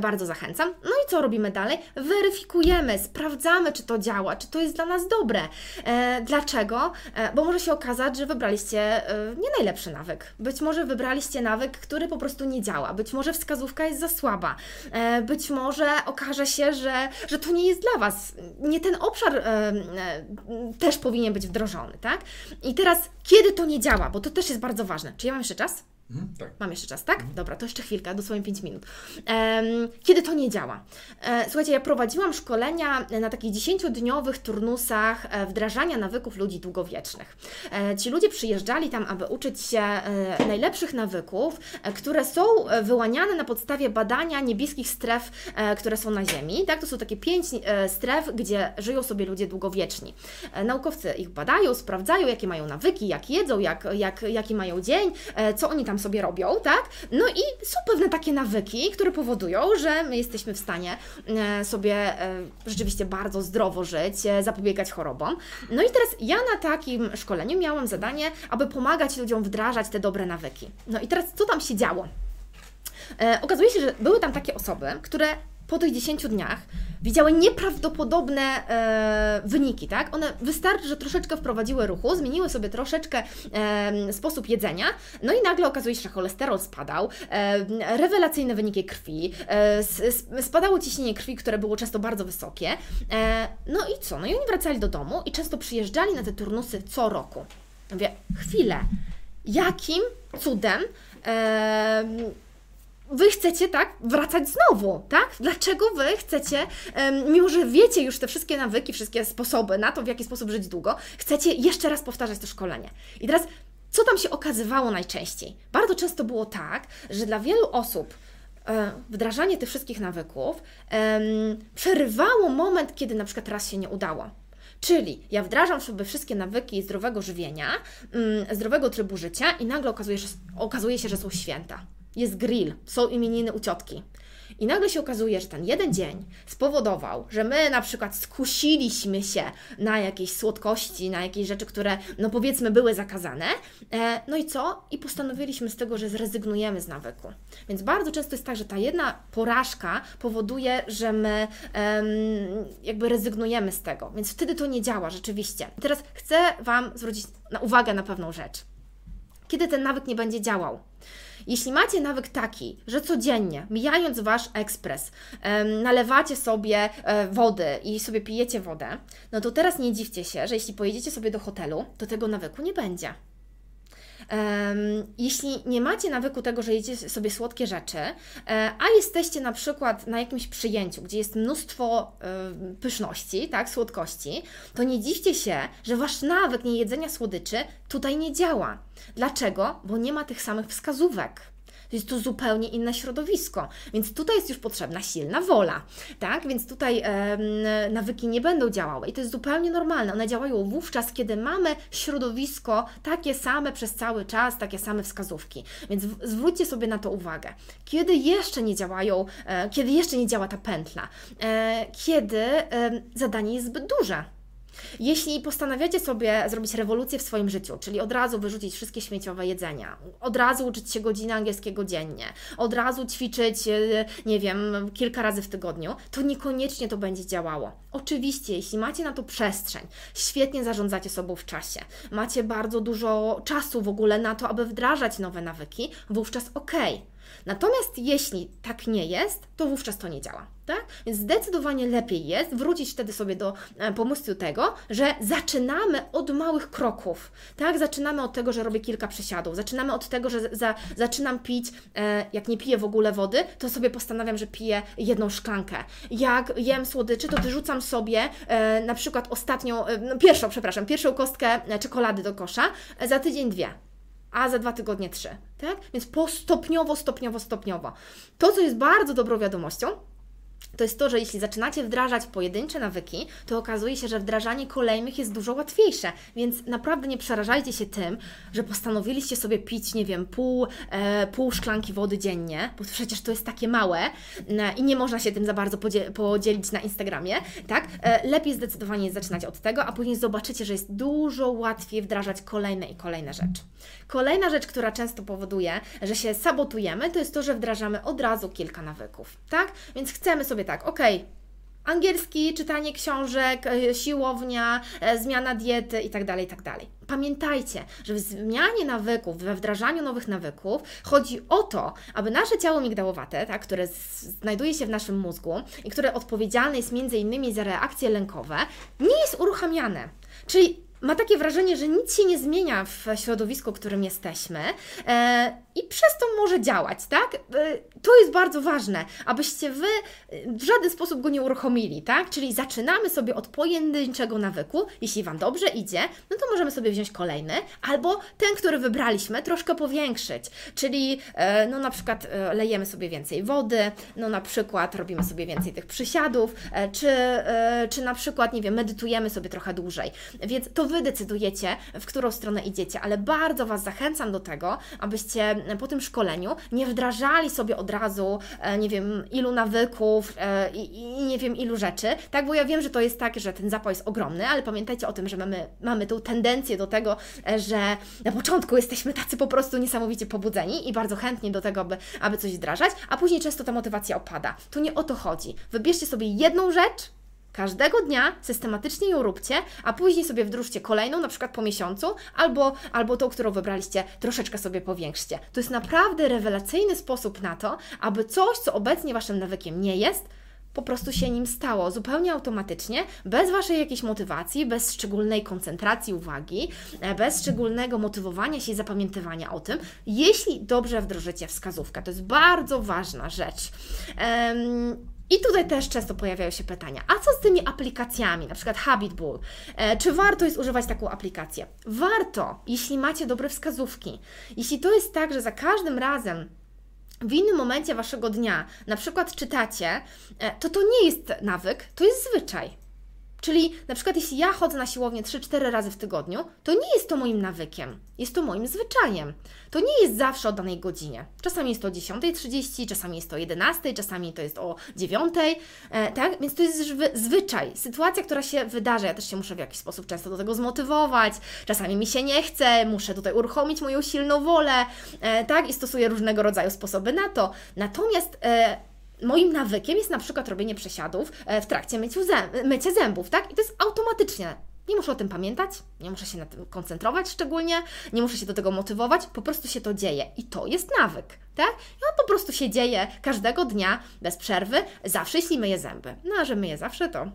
bardzo zachęcam. No i co robimy dalej? Weryfikujemy, sprawdzamy, czy to działa, czy to jest dla nas dobre. E, dlaczego? E, bo może się okazać, że wybraliście e, nie najlepszy nawyk. Być może wybraliście nawyk, który po prostu nie działa. Być może wskazówka jest za słaba. E, być może okaże się, że, że to nie jest dla Was. Nie ten obszar e, e, też powinien być wdrożony, tak? I teraz, kiedy to nie działa? Bo to też jest bardzo ważne. Czy ja mam jeszcze czas? Mhm, tak. Mam jeszcze czas, tak? Mhm. Dobra, to jeszcze chwilkę, dosłownie 5 minut. kiedy to nie działa? E, słuchajcie, ja prowadziłam szkolenia na takich 10-dniowych turnusach e, wdrażania nawyków ludzi długowiecznych. E, ci ludzie przyjeżdżali tam, aby uczyć się najlepszych nawyków, które są wyłaniane na podstawie badania niebieskich stref, które są na Ziemi. Tak? To są takie pięć stref, gdzie żyją sobie ludzie długowieczni. Naukowcy ich badają, sprawdzają, jakie mają nawyki, jak jedzą, jak, jak, jaki mają dzień, co oni tam sobie robią, tak? No i są pewne takie nawyki, które powodują, że my jesteśmy w stanie e, sobie e, rzeczywiście bardzo zdrowo żyć, e, zapobiegać chorobom. No i teraz ja na takim szkoleniu miałam zadanie, aby pomagać ludziom wdrażać te dobre nawyki. No i teraz co tam się działo? okazuje się, że były tam takie osoby, które po tych 10 dniach widziały nieprawdopodobne e, wyniki, tak? One wystarczy, że troszeczkę wprowadziły ruchu, zmieniły sobie troszeczkę e, sposób jedzenia, no i nagle okazuje się, że cholesterol spadał, e, rewelacyjne wyniki krwi, e, spadało ciśnienie krwi, które było często bardzo wysokie. E, no i co? No i oni wracali do domu i często przyjeżdżali na te turnusy co roku. Mówię, chwilę, jakim cudem wy chcecie, tak, wracać znowu, tak? Dlaczego wy chcecie, mimo że wiecie już te wszystkie nawyki, wszystkie sposoby na to, w jaki sposób żyć długo, chcecie jeszcze raz powtarzać to szkolenie. I teraz, co tam się okazywało najczęściej? Bardzo często było tak, że dla wielu osób e, wdrażanie tych wszystkich nawyków przerywało moment, kiedy na przykład raz się nie udało. Czyli ja wdrażam sobie wszystkie nawyki zdrowego żywienia, mm, zdrowego trybu życia i nagle okazuje, okazuje się, że są święta jest grill, są imieniny u ciotki. I nagle się okazuje, że ten jeden dzień spowodował, że my na przykład skusiliśmy się na jakieś słodkości, na jakieś rzeczy, które no powiedzmy były zakazane. E, no i co? I postanowiliśmy z tego, że zrezygnujemy z nawyku. Więc bardzo często jest tak, że ta jedna porażka powoduje, że my jakby rezygnujemy z tego. Więc wtedy to nie działa rzeczywiście. I teraz chcę Wam zwrócić na uwagę na pewną rzecz. Kiedy ten nawyk nie będzie działał? Jeśli macie nawyk taki, że codziennie, mijając Wasz ekspres, nalewacie sobie e, wody i sobie pijecie wodę, no to teraz nie dziwcie się, że jeśli pojedziecie sobie do hotelu, to tego nawyku nie będzie. Jeśli nie macie nawyku tego, że jecie sobie słodkie rzeczy, e, a jesteście na przykład na jakimś przyjęciu, gdzie jest mnóstwo pyszności, tak, słodkości, to nie dziwcie się, że wasz nawyk niejedzenia słodyczy tutaj nie działa. Dlaczego? Bo nie ma tych samych wskazówek. Jest to zupełnie inne środowisko, więc tutaj jest już potrzebna silna wola, tak? Więc tutaj e, nawyki nie będą działały i to jest zupełnie normalne. One działają wówczas, kiedy mamy środowisko takie same przez cały czas, takie same wskazówki. Więc zwróćcie sobie na to uwagę. Kiedy jeszcze nie działają, e, kiedy jeszcze nie działa ta pętla, e, kiedy zadanie jest zbyt duże. Jeśli postanawiacie sobie zrobić rewolucję w swoim życiu, czyli od razu wyrzucić wszystkie śmieciowe jedzenia, od razu uczyć się godziny angielskiego dziennie, od razu ćwiczyć, e, nie wiem, kilka razy w tygodniu, to niekoniecznie to będzie działało. Oczywiście, jeśli macie na to przestrzeń, świetnie zarządzacie sobą w czasie, macie bardzo dużo czasu w ogóle na to, aby wdrażać nowe nawyki, wówczas ok. Natomiast jeśli tak nie jest, to wówczas to nie działa. Tak? Więc zdecydowanie lepiej jest wrócić wtedy sobie do e, pomysłu tego, że zaczynamy od małych kroków. Tak? Zaczynamy od tego, że robię kilka przysiadów. Zaczynamy od tego, że za, zaczynam pić, e, jak nie piję w ogóle wody, to sobie postanawiam, że piję jedną szklankę. Jak jem słodyczy, to wyrzucam sobie e, na przykład ostatnią, e, no pierwszą, przepraszam, pierwszą kostkę e, czekolady do kosza, e, za tydzień dwie a za dwa tygodnie trzy, tak? Więc postopniowo, stopniowo, stopniowo. To, co jest bardzo dobrą wiadomością, to jest to, że jeśli zaczynacie wdrażać pojedyncze nawyki, to okazuje się, że wdrażanie kolejnych jest dużo łatwiejsze. Więc naprawdę nie przerażajcie się tym, że postanowiliście sobie pić, nie wiem, pół, e, pół szklanki wody dziennie, bo przecież to jest takie małe e, i nie można się tym za bardzo podzielić na Instagramie, tak? E, lepiej zdecydowanie zaczynać od tego, a później zobaczycie, że jest dużo łatwiej wdrażać kolejne i kolejne rzeczy. Kolejna rzecz, która często powoduje, że się sabotujemy, to jest to, że wdrażamy od razu kilka nawyków, tak? Więc chcemy sobie tak, ok, angielski, czytanie książek, e, siłownia, e, zmiana diety itd., tak itd. Tak Pamiętajcie, że w zmianie nawyków, we wdrażaniu nowych nawyków chodzi o to, aby nasze ciało migdałowate, tak, które znajduje się w naszym mózgu i które odpowiedzialne jest między innymi za reakcje lękowe, nie jest uruchamiane. Czyli ma takie wrażenie, że nic się nie zmienia w środowisku, w którym jesteśmy e, i przez to może działać, tak? E, to jest bardzo ważne, abyście Wy w żaden sposób go nie uruchomili, tak? Czyli zaczynamy sobie od pojedynczego nawyku, jeśli Wam dobrze idzie, no to możemy sobie wziąć kolejny, albo ten, który wybraliśmy, troszkę powiększyć, czyli e, no na przykład e, lejemy sobie więcej wody, no na przykład robimy sobie więcej tych przysiadów, e, czy, e, czy na przykład, nie wiem, medytujemy sobie trochę dłużej, więc to Wy decydujecie, w którą stronę idziecie, ale bardzo Was zachęcam do tego, abyście po tym szkoleniu nie wdrażali sobie od razu, e, nie wiem, ilu nawyków e, i, nie wiem, ilu rzeczy, tak, bo ja wiem, że to jest tak, że ten zapał jest ogromny, ale pamiętajcie o tym, że mamy, mamy tą tendencję do tego, e, że na początku jesteśmy tacy po prostu niesamowicie pobudzeni i bardzo chętni do tego, aby, aby coś wdrażać, a później często ta motywacja opada. Tu nie o to chodzi. Wybierzcie sobie jedną rzecz, Każdego dnia systematycznie ją róbcie, a później sobie wdróżcie kolejną, na przykład po miesiącu, albo, albo tą, którą wybraliście, troszeczkę sobie powiększcie. To jest naprawdę rewelacyjny sposób na to, aby coś, co obecnie Waszym nawykiem nie jest, po prostu się nim stało zupełnie automatycznie, bez Waszej jakiejś motywacji, bez szczególnej koncentracji uwagi, e, bez szczególnego motywowania się i zapamiętywania o tym, jeśli dobrze wdrożycie wskazówkę. To jest bardzo ważna rzecz. Um, i tutaj też często pojawiają się pytania, a co z tymi aplikacjami, na przykład Habitbull? E, czy warto jest używać taką aplikację? Warto, jeśli macie dobre wskazówki. Jeśli to jest tak, że za każdym razem w innym momencie waszego dnia, na przykład czytacie, e, to to nie jest nawyk, to jest zwyczaj. Czyli na przykład jeśli ja chodzę na siłownię 3-4 razy w tygodniu, to nie jest to moim nawykiem, jest to moim zwyczajem. To nie jest zawsze o danej godzinie. Czasami jest to o 10.30, czasami jest to o 11.00, czasami to jest o 9.00, e, tak? Więc to jest zwyczaj, sytuacja, która się wydarza. Ja też się muszę w jakiś sposób często do tego zmotywować, czasami mi się nie chce, muszę tutaj uruchomić moją silną wolę, e, tak? I stosuję różnego rodzaju sposoby na to. Natomiast e, moim nawykiem jest na przykład robienie przesiadów e, w trakcie mycia zębów, tak? I to jest automatycznie. Nie muszę o tym pamiętać, nie muszę się na tym koncentrować szczególnie, nie muszę się do tego motywować, po prostu się to dzieje. I to jest nawyk, tak? I on po prostu się dzieje każdego dnia, bez przerwy, zawsze jeśli myję zęby. No a że myję zawsze, to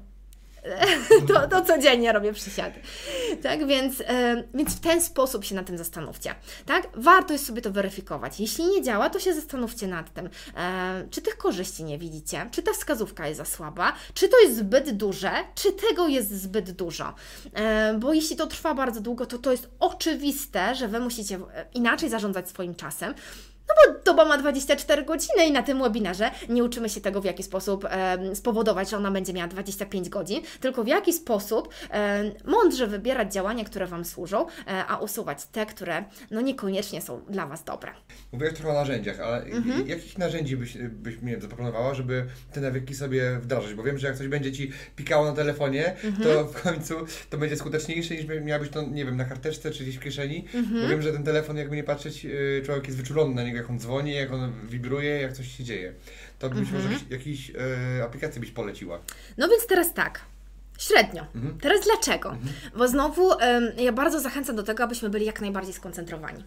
to, to codziennie robię przysiady. Tak, więc, e, więc w ten sposób się na tym zastanówcie. Tak, warto jest sobie to weryfikować. Jeśli nie działa, to się zastanówcie nad tym, e, czy tych korzyści nie widzicie, czy ta wskazówka jest za słaba, czy to jest zbyt duże, czy tego jest zbyt dużo. E, bo jeśli to trwa bardzo długo, to to jest oczywiste, że Wy musicie inaczej zarządzać swoim czasem No bo doba ma 24 godziny i na tym webinarze nie uczymy się tego, w jaki sposób e, spowodować, że ona będzie miała 25 godzin, tylko w jaki sposób e, mądrze wybierać działania, które Wam służą, e, a usuwać te, które no niekoniecznie są dla Was dobre. Mówiłeś trochę o narzędziach, ale Mhm. jakich narzędzi byś, byś mi zaproponowała, żeby te nawyki sobie wdrażać? Bo wiem, że jak coś będzie Ci pikało na telefonie, Mhm. to w końcu to będzie skuteczniejsze niż miałabyś to, nie wiem, na karteczce czy gdzieś w kieszeni. Mhm. Bo wiem, że ten telefon, jakby nie patrzeć, yy, człowiek jest wyczulony na niego, jak on dzwoni, jak on wibruje, jak coś się dzieje. To być Mhm. może jakieś yy, aplikacje byś poleciła. No więc teraz tak. Średnio. Mhm. Teraz dlaczego? Bo znowu ja bardzo zachęcam do tego, abyśmy byli jak najbardziej skoncentrowani.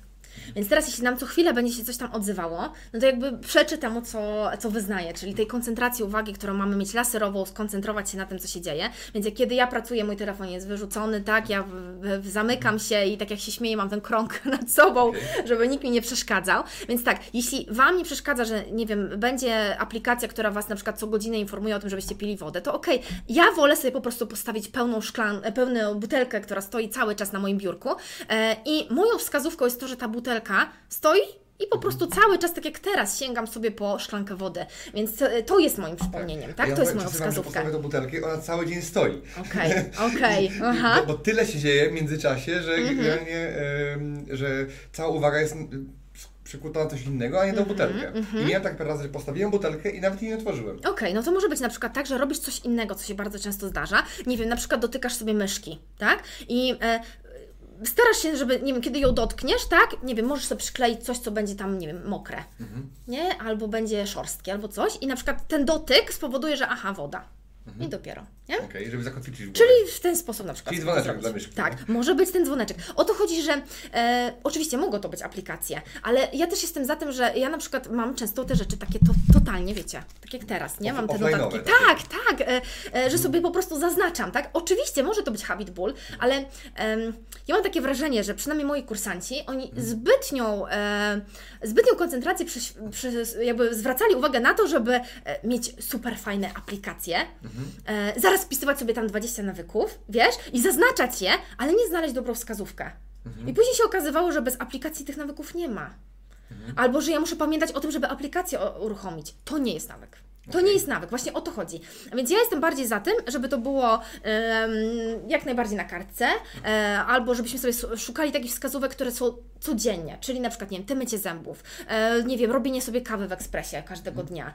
Więc teraz, jeśli nam co chwilę będzie się coś tam odzywało, no to jakby przeczy temu, co, co wyznaję, czyli tej koncentracji uwagi, którą mamy mieć laserową, skoncentrować się na tym, co się dzieje. Więc jak kiedy ja pracuję, mój telefon jest wyrzucony, tak, ja w, w, zamykam się i tak jak się śmieję, mam ten krąg nad sobą, żeby nikt mi nie przeszkadzał. Więc tak, jeśli Wam nie przeszkadza, że nie wiem, będzie aplikacja, która Was na przykład co godzinę informuje o tym, żebyście pili wodę, to okej, ja wolę sobie po prostu postawić pełną szklan, e, pełną butelkę, która stoi cały czas na moim biurku e, i moją wskazówką jest to, że ta butelka stoi i po prostu cały czas, tak jak teraz, sięgam sobie po szklankę wody. Więc e, to jest moim przypomnieniem, tak? Ja To jest że wskazówka. postawię tą butelkę, ona cały dzień stoi. Okej, okej, aha. Bo, bo tyle się dzieje w międzyczasie, że Mhm. generalnie, em, że cała uwaga jest przykuta na coś innego, a nie tą Mhm, butelkę. I miałem tak parę razy, że postawiłem butelkę i nawet jej nie otworzyłem. Okej, no to może być na przykład tak, że robisz coś innego, co się bardzo często zdarza. Nie wiem, na przykład dotykasz sobie myszki, tak? I e, starasz się, żeby, nie wiem, kiedy ją dotkniesz, tak? Nie wiem, możesz sobie przykleić coś, co będzie tam, nie wiem, mokre, nie? Albo będzie szorstkie, albo coś. I na przykład ten dotyk spowoduje, że aha, woda. I dopiero, nie? Okej, żeby zakotwiczyć w. Czyli w ten sposób na przykład. Czyli dzwoneczek dla myszki, Tak, może być ten dzwoneczek. O to chodzi, że e, oczywiście mogą to być aplikacje, ale ja też jestem za tym, że ja na przykład mam często te rzeczy takie to, totalnie, wiecie, tak jak teraz, nie? Mam te notatki. takie. Tak, tak, e, e, że sobie po prostu zaznaczam, tak? Oczywiście może to być habit bull, ale em, ja mam takie wrażenie, że przynajmniej moi kursanci, oni Mhm. zbytnią, e, zbytnią koncentrację przy, przy, jakby zwracali uwagę na to, żeby e, mieć super fajne aplikacje, Mhm. E, zaraz wpisywać sobie tam 20 nawyków, wiesz, i zaznaczać je, ale nie znaleźć dobrą wskazówkę. Mhm. I później się okazywało, że bez aplikacji tych nawyków nie ma. Mhm. Albo że ja muszę pamiętać o tym, żeby aplikację uruchomić. To nie jest nawyk. To nie jest nawyk, właśnie o to chodzi. Więc ja jestem bardziej za tym, żeby to było em, jak najbardziej na kartce, e, albo żebyśmy sobie szukali takich wskazówek, które są codziennie, czyli na przykład, nie wiem, te mycie zębów, e, nie wiem, robienie sobie kawy w ekspresie każdego dnia.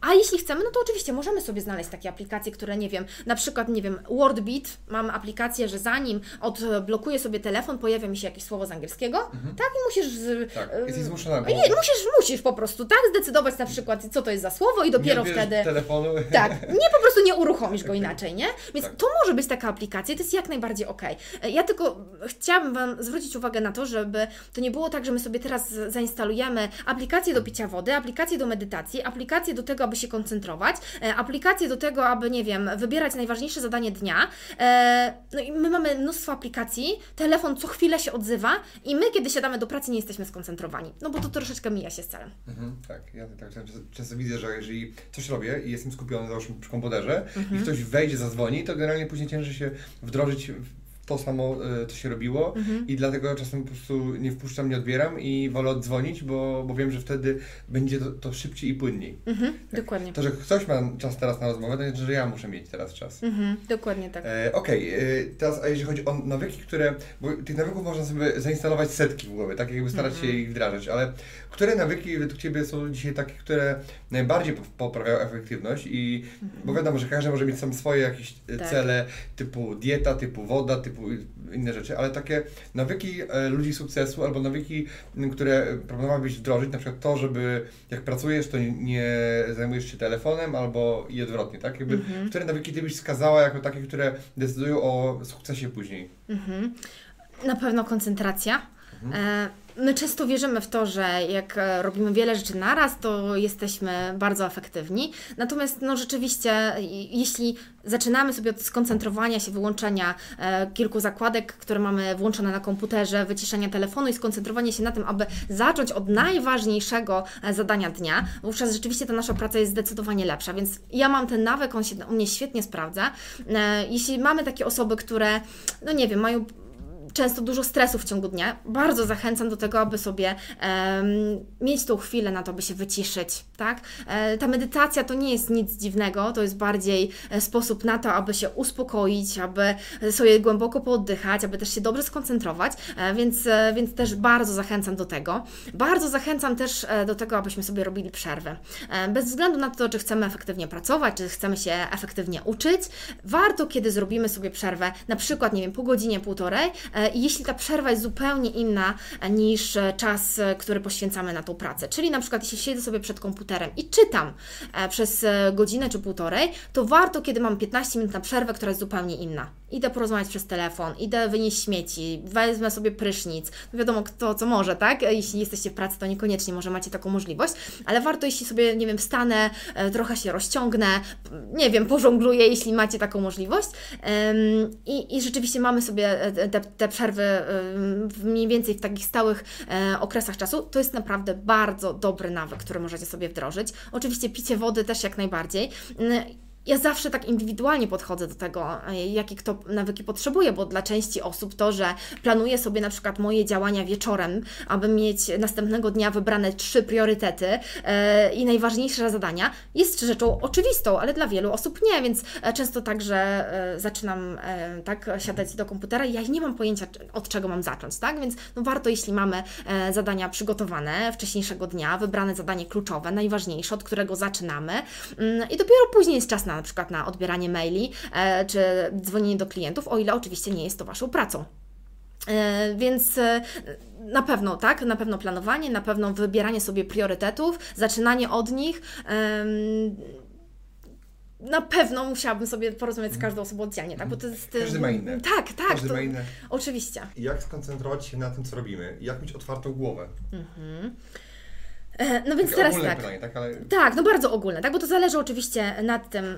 A jeśli chcemy, no to oczywiście możemy sobie znaleźć takie aplikacje, które, nie wiem, na przykład, nie wiem, WordBeat, mam aplikację, że zanim odblokuję sobie telefon, pojawia mi się jakieś słowo z angielskiego, tak, i musisz... Tak, e, jesteś zmuszona. bo musisz, musisz po prostu, tak, zdecydować na przykład, co to jest za słowo i nie dopiero wtedy... telefonu. Tak, nie po prostu nie uruchomisz go inaczej, nie? Więc Tak. to może być taka aplikacja, to jest jak najbardziej okej. E, Ja tylko chciałabym Wam zwrócić uwagę na to, żeby to nie było tak, że my sobie teraz zainstalujemy aplikację do picia wody, aplikację do medytacji, aplikację do tego, aby się koncentrować, e, aplikację do tego, aby, nie wiem, wybierać najważniejsze zadanie dnia. E, No i my mamy mnóstwo aplikacji, telefon co chwilę się odzywa i my, kiedy siadamy do pracy, nie jesteśmy skoncentrowani. No bo to troszeczkę mija się z celem. Mhm, tak, ja tak często, często widzę, że jeżeli coś robię i jestem skupiony załóżmy przy komputerze Mhm. i ktoś wejdzie, zadzwoni, to generalnie później ciężej się wdrożyć w to samo, e, co się robiło Mhm. i dlatego czasem po prostu nie wpuszczam, nie odbieram i wolę oddzwonić, bo, bo wiem, że wtedy będzie to, to szybciej i płynniej. Mhm, dokładnie. To, że ktoś ma czas teraz na rozmowę, to nie znaczy, że ja muszę mieć teraz czas. Mhm, dokładnie tak. E, Okej, e, teraz a jeżeli chodzi o nawyki, które, bo tych nawyków można sobie zainstalować setki w głowie, tak jakby starać Mhm. się ich wdrażać, ale które nawyki według Ciebie są dzisiaj takie, które najbardziej pop- poprawiają efektywność i, bo wiadomo, że każdy może mieć sam swoje jakieś e, Mhm. Tak. cele, typu dieta, typu woda, typu inne rzeczy, ale takie nawyki e, ludzi sukcesu albo nawyki, które proponowałabyś wdrożyć, na przykład to, żeby jak pracujesz, to nie- zajmujesz się telefonem albo i odwrotnie, tak? Jakby, Mhm. Które nawyki Ty byś wskazała jako takie, które decydują o sukcesie później? Mhm. Na pewno koncentracja. Mhm. E, My często wierzymy w to, że jak e, robimy wiele rzeczy naraz, to jesteśmy bardzo efektywni. Natomiast no rzeczywiście, jeśli zaczynamy sobie od skoncentrowania się, wyłączenia e, kilku zakładek, które mamy włączone na komputerze, wyciszenia telefonu i skoncentrowania się na tym, aby zacząć od najważniejszego e, zadania dnia, wówczas rzeczywiście ta nasza praca jest zdecydowanie lepsza. Więc ja mam ten nawyk, on się u mnie świetnie sprawdza. E, Jeśli mamy takie osoby, które, no nie wiem, mają często dużo stresu w ciągu dnia, bardzo zachęcam do tego, aby sobie em, mieć tą chwilę na to, by się wyciszyć, tak? E, ta medytacja to nie jest nic dziwnego, to jest bardziej e, sposób na to, aby się uspokoić, aby sobie głęboko pooddychać, aby też się dobrze skoncentrować, e, więc, e, więc też bardzo zachęcam do tego. Bardzo zachęcam też e, do tego, abyśmy sobie robili przerwy. E, Bez względu na to, czy chcemy efektywnie pracować, czy chcemy się efektywnie uczyć, warto, kiedy zrobimy sobie przerwę, na przykład, nie wiem, pół godzinie, półtorej, jeśli ta przerwa jest zupełnie inna e, niż e, czas, e, który poświęcamy na tą pracę, czyli na przykład, jeśli siedzę sobie przed komputerem i czytam e, przez e, godzinę czy półtorej, to warto, kiedy mam 15 minut na przerwę, która jest zupełnie inna. Idę porozmawiać przez telefon, idę wynieść śmieci, wezmę sobie prysznic. No wiadomo, kto co może, tak? Jeśli jesteście w pracy, to niekoniecznie może macie taką możliwość, ale warto, jeśli sobie, nie wiem, wstanę, e, trochę się rozciągnę, nie wiem, pożongluję, jeśli macie taką możliwość. I, i rzeczywiście mamy sobie e, te, te przerwy w mniej więcej w takich stałych e, okresach czasu. To jest naprawdę bardzo dobry nawyk, który możecie sobie wdrożyć. Oczywiście picie wody też jak najbardziej. Ja zawsze tak indywidualnie podchodzę do tego, e, jakie kto nawyki potrzebuje, bo dla części osób to, że planuję sobie na przykład moje działania wieczorem, aby mieć następnego dnia wybrane trzy priorytety e, i najważniejsze zadania, jest rzeczą oczywistą, ale dla wielu osób nie, więc e, często tak, że zaczynam tak siadać do komputera i ja nie mam pojęcia, od czego mam zacząć, tak? Więc no warto, jeśli mamy zadania przygotowane wcześniejszego dnia, wybrane zadanie kluczowe, najważniejsze, od którego zaczynamy mm, i dopiero później jest czas na na przykład na odbieranie maili e, czy dzwonienie do klientów, o ile oczywiście nie jest to Waszą pracą. E, Więc e, na pewno, tak, na pewno planowanie, na pewno wybieranie sobie priorytetów, zaczynanie od nich. Na pewno musiałabym sobie porozmawiać z każdą osobą oddzielnie, tak? Bo to jest. Każdy ma inne. Tak, tak. Każdy to, ma inne. Oczywiście. Jak skoncentrować się na tym, co robimy? Jak mieć otwartą głowę? E, No więc Takie teraz tak. pytanie, tak? Ale Tak, no bardzo ogólne, tak, bo to zależy oczywiście nad tym,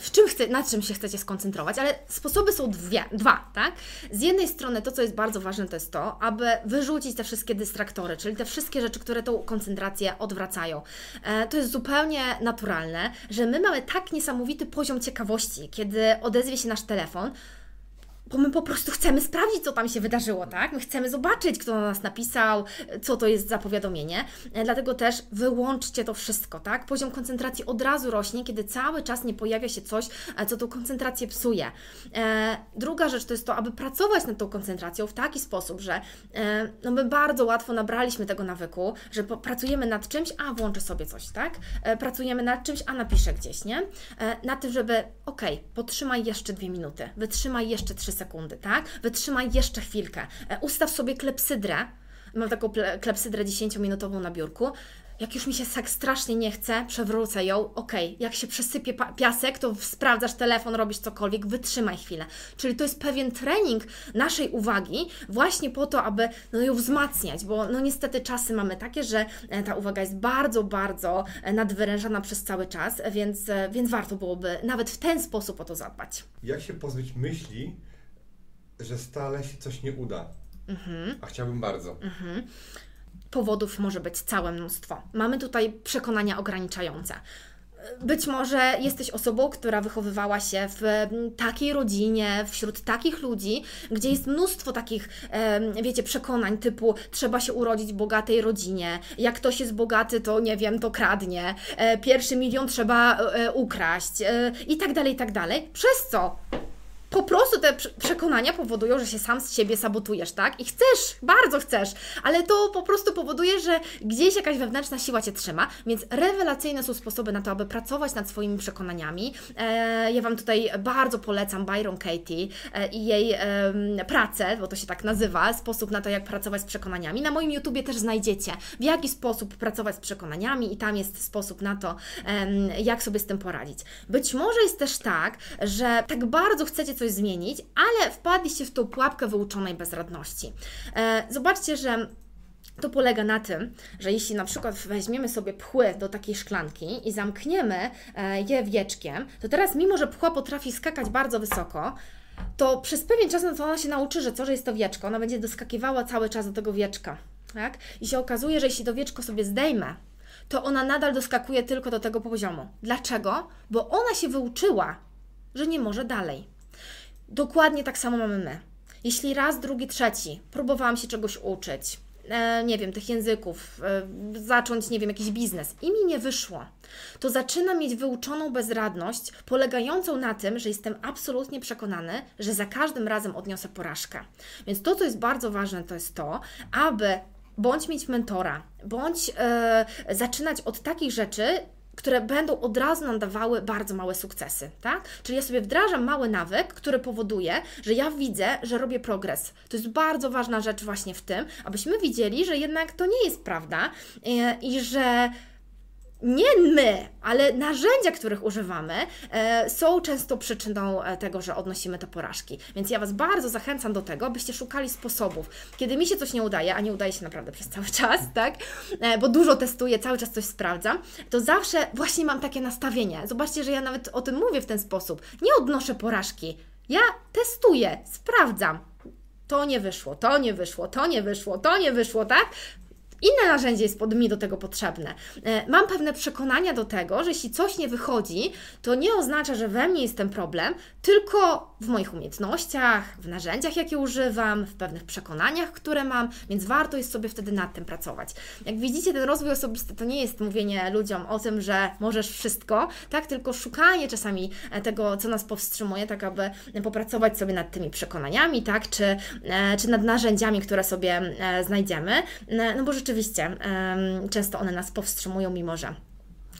w czym chce, nad czym się chcecie skoncentrować, ale sposoby są dwie, dwa, tak? Z jednej strony to, co jest bardzo ważne, to jest to, aby wyrzucić te wszystkie dystraktory, czyli te wszystkie rzeczy, które tą koncentrację odwracają. E, To jest zupełnie naturalne, że my mamy tak niesamowity poziom ciekawości, kiedy odezwie się nasz telefon, bo my po prostu chcemy sprawdzić, co tam się wydarzyło, tak? My chcemy zobaczyć, kto na nas napisał, co to jest za powiadomienie. E, Dlatego też wyłączcie to wszystko, tak? Poziom koncentracji od razu rośnie, kiedy cały czas nie pojawia się coś, e, co tą koncentrację psuje. E, druga rzecz to jest to, aby pracować nad tą koncentracją w taki sposób, że no my bardzo łatwo nabraliśmy tego nawyku, że pracujemy nad czymś, a włączę sobie coś, tak? Pracujemy nad czymś, a napiszę gdzieś, nie? Na tym, żeby, okej, potrzymaj jeszcze dwie minuty, wytrzymaj jeszcze trzy sekundy, tak? Wytrzymaj jeszcze chwilkę, e, ustaw sobie klepsydrę, mam taką klepsydrę 10-minutową na biurku, jak już mi się tak strasznie nie chce, przewrócę ją, okej, jak się przesypie piasek, to sprawdzasz telefon, robisz cokolwiek, wytrzymaj chwilę. Czyli to jest pewien trening naszej uwagi właśnie po to, aby no, ją wzmacniać, bo no niestety czasy mamy takie, że e, ta uwaga jest bardzo, bardzo e, nadwyrężana przez cały czas, więc, więc warto byłoby nawet w ten sposób o to zadbać. jak się pozbyć myśli, że stale się coś nie uda? Mhm. A chciałbym bardzo. powodów może być całe mnóstwo. Mamy tutaj przekonania ograniczające. Być może jesteś osobą, która wychowywała się w takiej rodzinie, wśród takich ludzi, gdzie jest mnóstwo takich, wiecie, przekonań typu trzeba się urodzić w bogatej rodzinie, jak ktoś jest bogaty, to nie wiem, to kradnie, e, pierwszy milion trzeba e, ukraść e, i tak dalej, i tak dalej. Przez co po prostu te prze- przekonania powodują, że się sam z siebie sabotujesz, tak? I chcesz, bardzo chcesz, ale to po prostu powoduje, że gdzieś jakaś wewnętrzna siła cię trzyma, więc rewelacyjne są sposoby na to, aby pracować nad swoimi przekonaniami. E, ja Wam tutaj bardzo polecam Byron Katie e, i jej em, pracę, bo to się tak nazywa, sposób na to, jak pracować z przekonaniami. Na moim YouTubie też znajdziecie, w jaki sposób pracować z przekonaniami i tam jest sposób na to, em, jak sobie z tym poradzić. Być może jest też tak, że tak bardzo chcecie coś zmienić, ale wpadliście w tą pułapkę wyuczonej bezradności. E, zobaczcie, że to polega na tym, że jeśli na przykład weźmiemy sobie pchły do takiej szklanki i zamkniemy e, je wieczkiem, to teraz mimo, że pchła potrafi skakać bardzo wysoko, to przez pewien czas no to ona się nauczy, że co, że jest to wieczko, ona będzie doskakiwała cały czas do tego wieczka, tak? I się okazuje, że jeśli to wieczko sobie zdejmę, to ona nadal doskakuje tylko do tego poziomu. Dlaczego? Bo ona się wyuczyła, że nie może dalej. Dokładnie tak samo mamy my. Jeśli raz, drugi, trzeci próbowałam się czegoś uczyć, e, nie wiem, tych języków, e, zacząć, nie wiem, jakiś biznes i mi nie wyszło, to zaczynam mieć wyuczoną bezradność, polegającą na tym, że jestem absolutnie przekonany, że za każdym razem odniosę porażkę. Więc to, co jest bardzo ważne, to jest to, aby bądź mieć mentora, bądź e, zaczynać od takich rzeczy, które będą od razu nam dawały bardzo małe sukcesy, tak? Czyli ja sobie wdrażam mały nawyk, który powoduje, że ja widzę, że robię progres. To jest bardzo ważna rzecz właśnie w tym, abyśmy widzieli, że jednak to nie jest prawda e, i że nie my, ale narzędzia, których używamy, e, są często przyczyną e, tego, że odnosimy te porażki. Więc ja Was bardzo zachęcam do tego, byście szukali sposobów. Kiedy mi się coś nie udaje, a nie udaje się naprawdę przez cały czas, tak? E, bo dużo testuję, cały czas coś sprawdzam, to zawsze właśnie mam takie nastawienie. Zobaczcie, że ja nawet o tym mówię w ten sposób. Nie odnoszę porażki. Ja testuję, sprawdzam. To nie wyszło, to nie wyszło, to nie wyszło, to nie wyszło, tak? Inne narzędzie jest mi do tego potrzebne. E, mam pewne przekonania do tego, że jeśli coś nie wychodzi, to nie oznacza, że we mnie jest ten problem, tylko w moich umiejętnościach, w narzędziach, jakie używam, w pewnych przekonaniach, które mam, więc warto jest sobie wtedy nad tym pracować. Jak widzicie, ten rozwój osobisty to nie jest mówienie ludziom o tym, że możesz wszystko, tak, tylko szukanie czasami e, tego, co nas powstrzymuje, tak aby popracować sobie nad tymi przekonaniami, tak, czy, e, czy nad narzędziami, które sobie znajdziemy, no bo rzeczywiście rzeczywiście często one nas powstrzymują, mimo że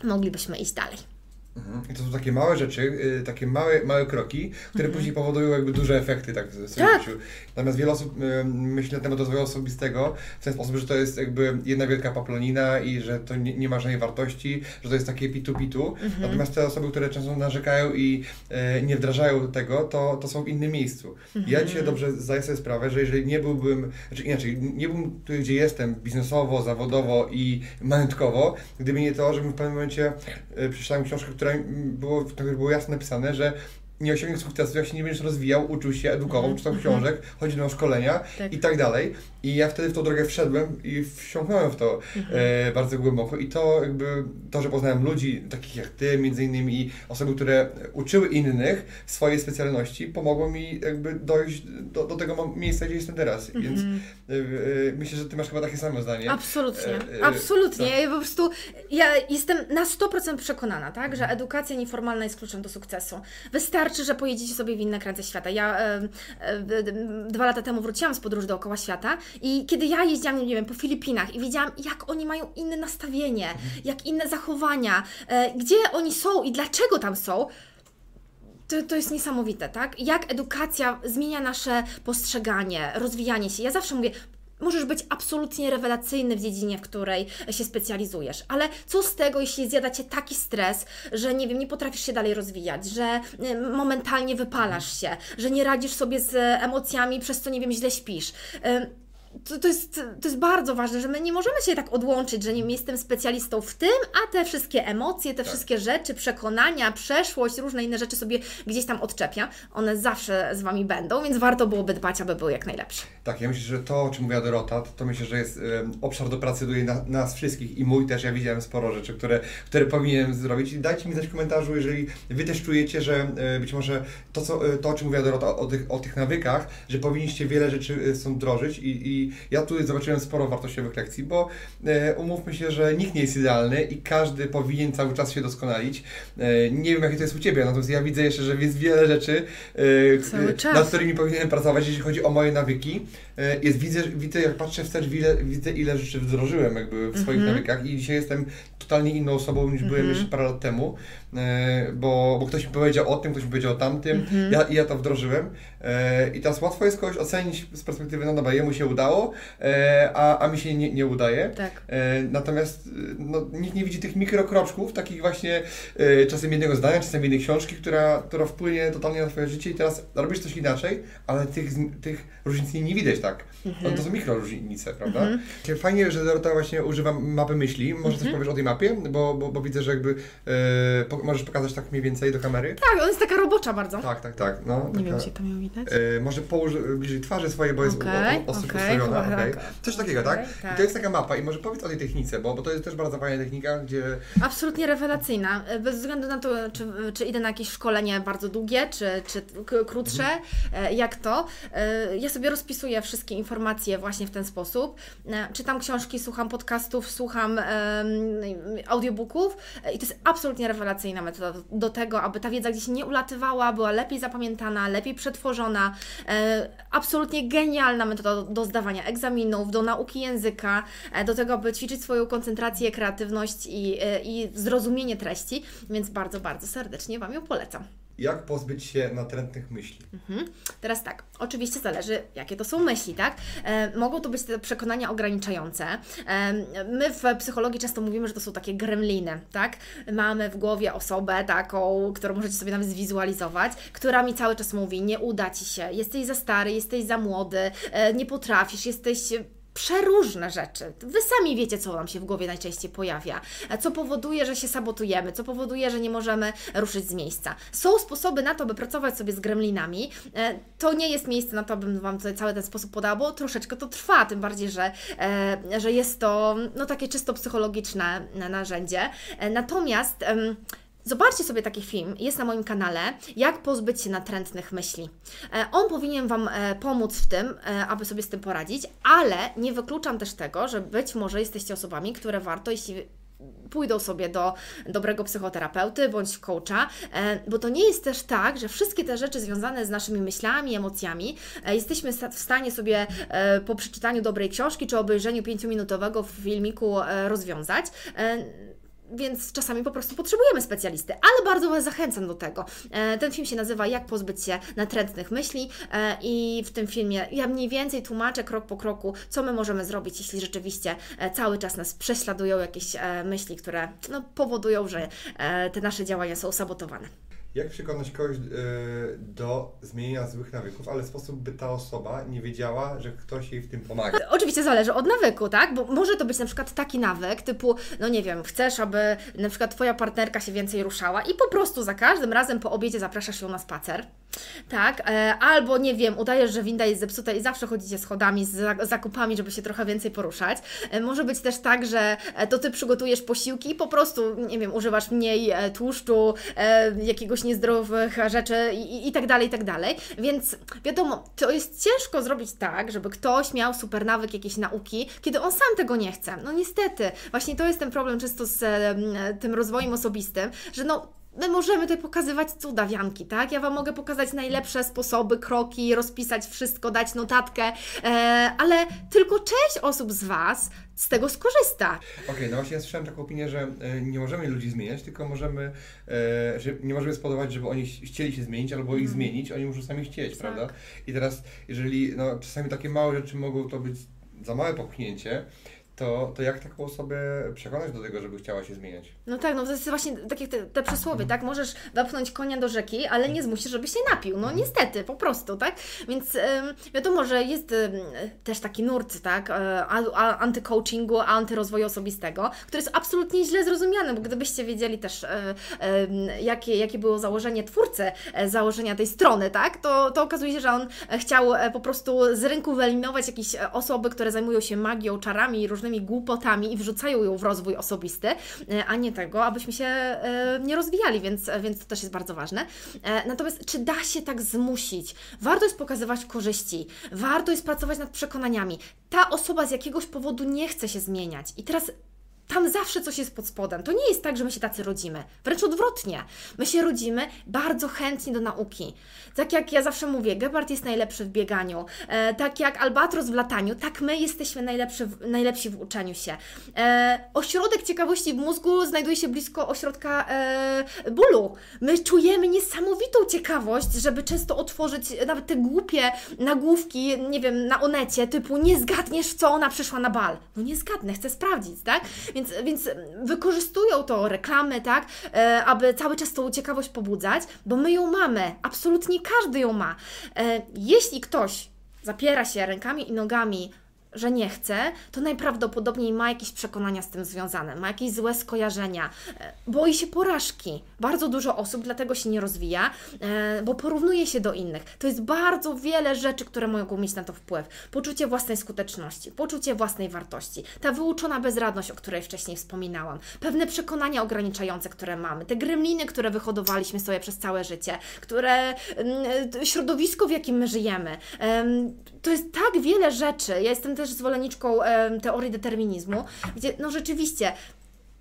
moglibyśmy iść dalej. Mhm. I to są takie małe rzeczy, y, takie małe, małe kroki, które mhm. później powodują jakby duże efekty tak, w swoim tak. życiu. Natomiast wiele osób y, myśli na temat rozwoju osobistego w ten sposób, że to jest jakby jedna wielka paplonina i że to nie, nie ma żadnej wartości, że to jest takie pitu-pitu. Mhm. Natomiast te osoby, które często narzekają i y, nie wdrażają tego, to, to są w innym miejscu. Mhm. Ja dzisiaj dobrze zdaję sobie sprawę, że jeżeli nie byłbym, znaczy inaczej, nie byłbym tu, gdzie jestem biznesowo, zawodowo i majątkowo, gdyby nie to, żebym w pewnym momencie y, przeczytałem książkę, było, było jasno napisane, że nie osiągnie sukcesu, jak się nie będziesz rozwijał, uczył się, edukował, mm. czytał książek, chodził na szkolenia tak. i tak dalej. I ja wtedy w tą drogę wszedłem i wsiąknąłem w to mm -hmm. e, bardzo głęboko. I to jakby, to, że poznałem ludzi takich jak Ty, między innymi i osoby, które uczyły innych swojej specjalności, pomogło mi jakby dojść do, do tego miejsca, gdzie jestem teraz. Mm -hmm. Więc e, e, myślę, że Ty masz chyba takie samo zdanie. Absolutnie, e, e, absolutnie. Tak. Ja po prostu, ja jestem na 100% przekonana, tak, że edukacja nieformalna jest kluczem do sukcesu. Wystarczy wystarczy, że pojedziecie sobie w inne krańce świata. Ja e, e, dwa lata temu wróciłam z podróży dookoła świata i kiedy ja jeździłam, nie wiem, po Filipinach i widziałam, jak oni mają inne nastawienie, jak inne zachowania, e, gdzie oni są i dlaczego tam są, to, to jest niesamowite, tak? Jak edukacja zmienia nasze postrzeganie, rozwijanie się. Ja zawsze mówię, możesz być absolutnie rewelacyjny w dziedzinie, w której się specjalizujesz, ale co z tego, jeśli zjada Cię taki stres, że nie wiem, nie potrafisz się dalej rozwijać, że y, momentalnie wypalasz się, że nie radzisz sobie z emocjami, przez co, nie wiem, źle śpisz. Y, to, to, jest, to jest bardzo ważne, że my nie możemy się tak odłączyć, że nie jestem specjalistą w tym, a te wszystkie emocje, te tak. wszystkie rzeczy, przekonania, przeszłość, różne inne rzeczy sobie gdzieś tam odczepiam. One zawsze z Wami będą, więc warto byłoby dbać, aby były jak najlepsze. Tak, ja myślę, że to, o czym mówiła Dorota, to, to myślę, że jest um, obszar do pracy dla nas wszystkich i mój też. Ja widziałem sporo rzeczy, które, które powinienem zrobić. I dajcie mi znać w komentarzu, jeżeli Wy też czujecie, że e, być może to, co, e, to, o czym mówiła Dorota, o, tych, o tych nawykach, że powinniście wiele rzeczy e, są wdrożyć i, i ja tu zobaczyłem sporo wartościowych lekcji, bo e, umówmy się, że nikt nie jest idealny i każdy powinien cały czas się doskonalić. E, nie wiem, jakie to jest u Ciebie, natomiast ja widzę jeszcze, że jest wiele rzeczy, e, nad którymi powinienem pracować, jeśli chodzi o moje nawyki. E, jest, widzę, widzę, jak patrzę wstecz, widzę, widzę ile rzeczy wdrożyłem jakby w swoich mm -hmm. nawykach i dzisiaj jestem totalnie inną osobą niż mm -hmm. byłem mhm. jeszcze parę lat temu, e, bo, bo ktoś mi powiedział o tym, ktoś mi powiedział o tamtym, mm -hmm. ja, i ja to wdrożyłem e, i teraz łatwo jest kogoś ocenić z perspektywy, no dobra, jemu się udało, a, a mi się nie, nie udaje. Tak. Natomiast no, nikt nie widzi tych mikrokroczków, takich właśnie czasem jednego zdania, czasem jednej książki, która, która wpłynie totalnie na Twoje życie i teraz robisz coś inaczej, ale tych, tych różnic nie, nie widać tak. Mhm. No, to są mikro różnice, prawda? Mhm. Fajnie, że Dorota właśnie używa mapy myśli. Może mhm. coś powiesz o tej mapie? Bo, bo, bo widzę, że jakby e, po, możesz pokazać tak mniej więcej do kamery. Tak, ona jest taka robocza bardzo. Tak, tak, tak. No, nie taka, wiem, czy to miał widać. E, może połóż bliżej twarzy swojej, bo jest okay, ostro okay. tak. Coś takiego, tak? Okej, tak. I to jest taka mapa i może powiedz o tej technice, bo, bo to jest też bardzo fajna technika, gdzie Absolutnie rewelacyjna. Bez względu na to, czy, czy idę na jakieś szkolenie bardzo długie, czy, czy krótsze, e, jak to. E, Ja sobie rozpisuję wszystkie informacje właśnie w ten sposób. E, Czytam książki, słucham podcastów, słucham audiobooków i to jest absolutnie rewelacyjna metoda do, tego, aby ta wiedza gdzieś nie ulatywała, była lepiej zapamiętana, lepiej przetworzona. E, Absolutnie genialna metoda do, zdawania egzaminów, do nauki języka, e, do tego, aby ćwiczyć swoją koncentrację, kreatywność i, i zrozumienie treści, więc bardzo, bardzo serdecznie Wam ją polecam. Jak pozbyć się natrętnych myśli. Mhm. Teraz tak, oczywiście zależy, jakie to są myśli, tak? E, mogą to być te przekonania ograniczające. E, my w psychologii często mówimy, że to są takie gremliny, tak? Mamy w głowie osobę taką, którą możecie sobie nawet zwizualizować, która mi cały czas mówi, nie uda Ci się, jesteś za stary, jesteś za młody, e, nie potrafisz, jesteś przeróżne rzeczy. Wy sami wiecie, co nam się w głowie najczęściej pojawia, e, co powoduje, że się sabotujemy, co powoduje, że nie możemy ruszyć z miejsca. Są sposoby na to, by pracować sobie z gremlinami. E, To nie jest miejsce na to, bym Wam tutaj cały ten sposób podała, bo troszeczkę to trwa, tym bardziej, że, e, że jest to no, takie czysto psychologiczne narzędzie. Natomiast Zobaczcie sobie taki film, jest na moim kanale, jak pozbyć się natrętnych myśli. E, On powinien Wam e, pomóc w tym, e, aby sobie z tym poradzić, ale nie wykluczam też tego, że być może jesteście osobami, które warto, jeśli pójdą sobie do dobrego psychoterapeuty bądź coacha, bo to nie jest też tak, że wszystkie te rzeczy związane z naszymi myślami, emocjami jesteśmy w stanie sobie po przeczytaniu dobrej książki czy obejrzeniu pięciominutowego filmiku rozwiązać. Więc czasami po prostu potrzebujemy specjalisty, ale bardzo Was zachęcam do tego. E, Ten film się nazywa Jak pozbyć się natrętnych myśli e, i w tym filmie ja mniej więcej tłumaczę krok po kroku, co my możemy zrobić, jeśli rzeczywiście e, cały czas nas prześladują jakieś myśli, które no, powodują, że te nasze działania są sabotowane. Jak przekonać kogoś e, do zmienienia złych nawyków, ale sposób, by ta osoba nie wiedziała, że ktoś jej w tym pomaga? Oczywiście zależy od nawyku, tak? Bo może to być na przykład taki nawyk typu, no nie wiem, chcesz, aby na przykład Twoja partnerka się więcej ruszała i po prostu za każdym razem po obiedzie zapraszasz ją na spacer. Tak, e, albo nie wiem, udajesz, że winda jest zepsuta i zawsze chodzicie schodami z za- zakupami, żeby się trochę więcej poruszać. E, Może być też tak, że e, to Ty przygotujesz posiłki i po prostu, nie wiem, używasz mniej e, tłuszczu, e, jakiegoś niezdrowych rzeczy i, i, tak dalej, i tak dalej. Więc wiadomo, to jest ciężko zrobić tak, żeby ktoś miał super nawyk jakiejś nauki, kiedy on sam tego nie chce. No niestety, właśnie to jest ten problem często z tym rozwojem osobistym, że no My możemy tutaj pokazywać cudawianki, tak? Ja Wam mogę pokazać najlepsze sposoby, kroki, rozpisać wszystko, dać notatkę, e, ale tylko część osób z Was z tego skorzysta. Okej, no właśnie ja słyszałem taką opinię, że e, nie możemy ludzi zmieniać, tylko możemy, e, że nie możemy spowodować, żeby oni ch- chcieli się zmienić albo ich zmienić, oni muszą sami chcieć, Tak. prawda? I teraz, jeżeli no, czasami takie małe rzeczy mogą to być za małe popchnięcie, to, to jak taką osobę przekonać do tego, żeby chciała się zmieniać? No tak, no to jest właśnie tak jak te, te przysłowie, tak? Możesz wepchnąć konia do rzeki, ale nie zmusisz, żeby się napił. No niestety, po prostu, tak? Więc ym, wiadomo, że jest ym, też taki nurt, tak? a- Antycoachingu, antyrozwoju osobistego, który jest absolutnie źle zrozumiany, bo gdybyście wiedzieli też, ym, jakie, jakie było założenie twórcy e, założenia tej strony, tak? To, to okazuje się, że on e, chciał e, po prostu z rynku wyeliminować jakieś e, osoby, które zajmują się magią, czarami i różnymi głupotami i wrzucają ją w rozwój osobisty, e, a nie tego, abyśmy się e, nie rozwijali, więc, więc to też jest bardzo ważne. E, Natomiast czy da się tak zmusić? Warto jest pokazywać korzyści, warto jest pracować nad przekonaniami. Ta osoba z jakiegoś powodu nie chce się zmieniać i teraz tam zawsze coś jest pod spodem. To nie jest tak, że my się tacy rodzimy. Wręcz odwrotnie. My się rodzimy bardzo chętni do nauki. Tak jak ja zawsze mówię, Gepard jest najlepszy w bieganiu. E, tak jak Albatros w lataniu, tak my jesteśmy najlepszy najlepsi w uczeniu się. E, ośrodek ciekawości w mózgu znajduje się blisko ośrodka e, bólu. My czujemy niesamowitą ciekawość, żeby często otworzyć nawet te głupie nagłówki, nie wiem, na onecie, typu nie zgadniesz, co ona przyszła na bal. No nie zgadnę, chcę sprawdzić, tak? Więc, więc wykorzystują to reklamy, tak? E, aby cały czas tą ciekawość pobudzać, bo my ją mamy. Absolutnie każdy ją ma. E, jeśli ktoś zapiera się rękami i nogami że nie chce, to najprawdopodobniej ma jakieś przekonania z tym związane, ma jakieś złe skojarzenia, e, boi się porażki. Bardzo dużo osób dlatego się nie rozwija, e, bo porównuje się do innych. To jest bardzo wiele rzeczy, które mogą mieć na to wpływ. Poczucie własnej skuteczności, poczucie własnej wartości, ta wyuczona bezradność, o której wcześniej wspominałam, pewne przekonania ograniczające, które mamy, te gremliny, które wyhodowaliśmy sobie przez całe życie, które mm, środowisko, w jakim my żyjemy. To jest tak wiele rzeczy. Ja jestem też zwolenniczką teorii determinizmu, gdzie no rzeczywiście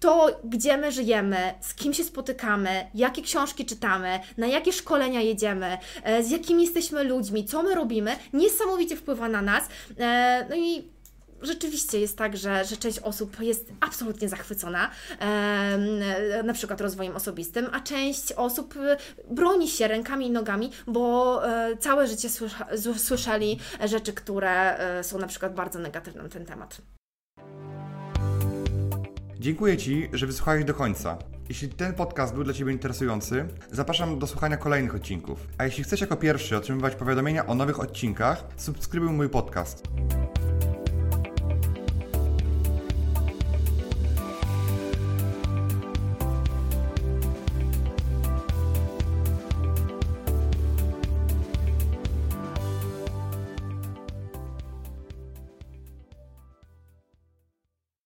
to, gdzie my żyjemy, z kim się spotykamy, jakie książki czytamy, na jakie szkolenia jedziemy, e, z jakimi jesteśmy ludźmi, co my robimy, niesamowicie wpływa na nas. E, no i rzeczywiście jest tak, że, że część osób jest absolutnie zachwycona e, na przykład rozwojem osobistym, a część osób e, broni się rękami i nogami, bo e, całe życie słysza, słyszeli rzeczy, które e, są na przykład bardzo negatywne na ten temat. Dziękuję Ci, że wysłuchałeś do końca. Jeśli ten podcast był dla Ciebie interesujący, zapraszam do słuchania kolejnych odcinków. A jeśli chcesz jako pierwszy otrzymywać powiadomienia o nowych odcinkach, subskrybuj mój podcast.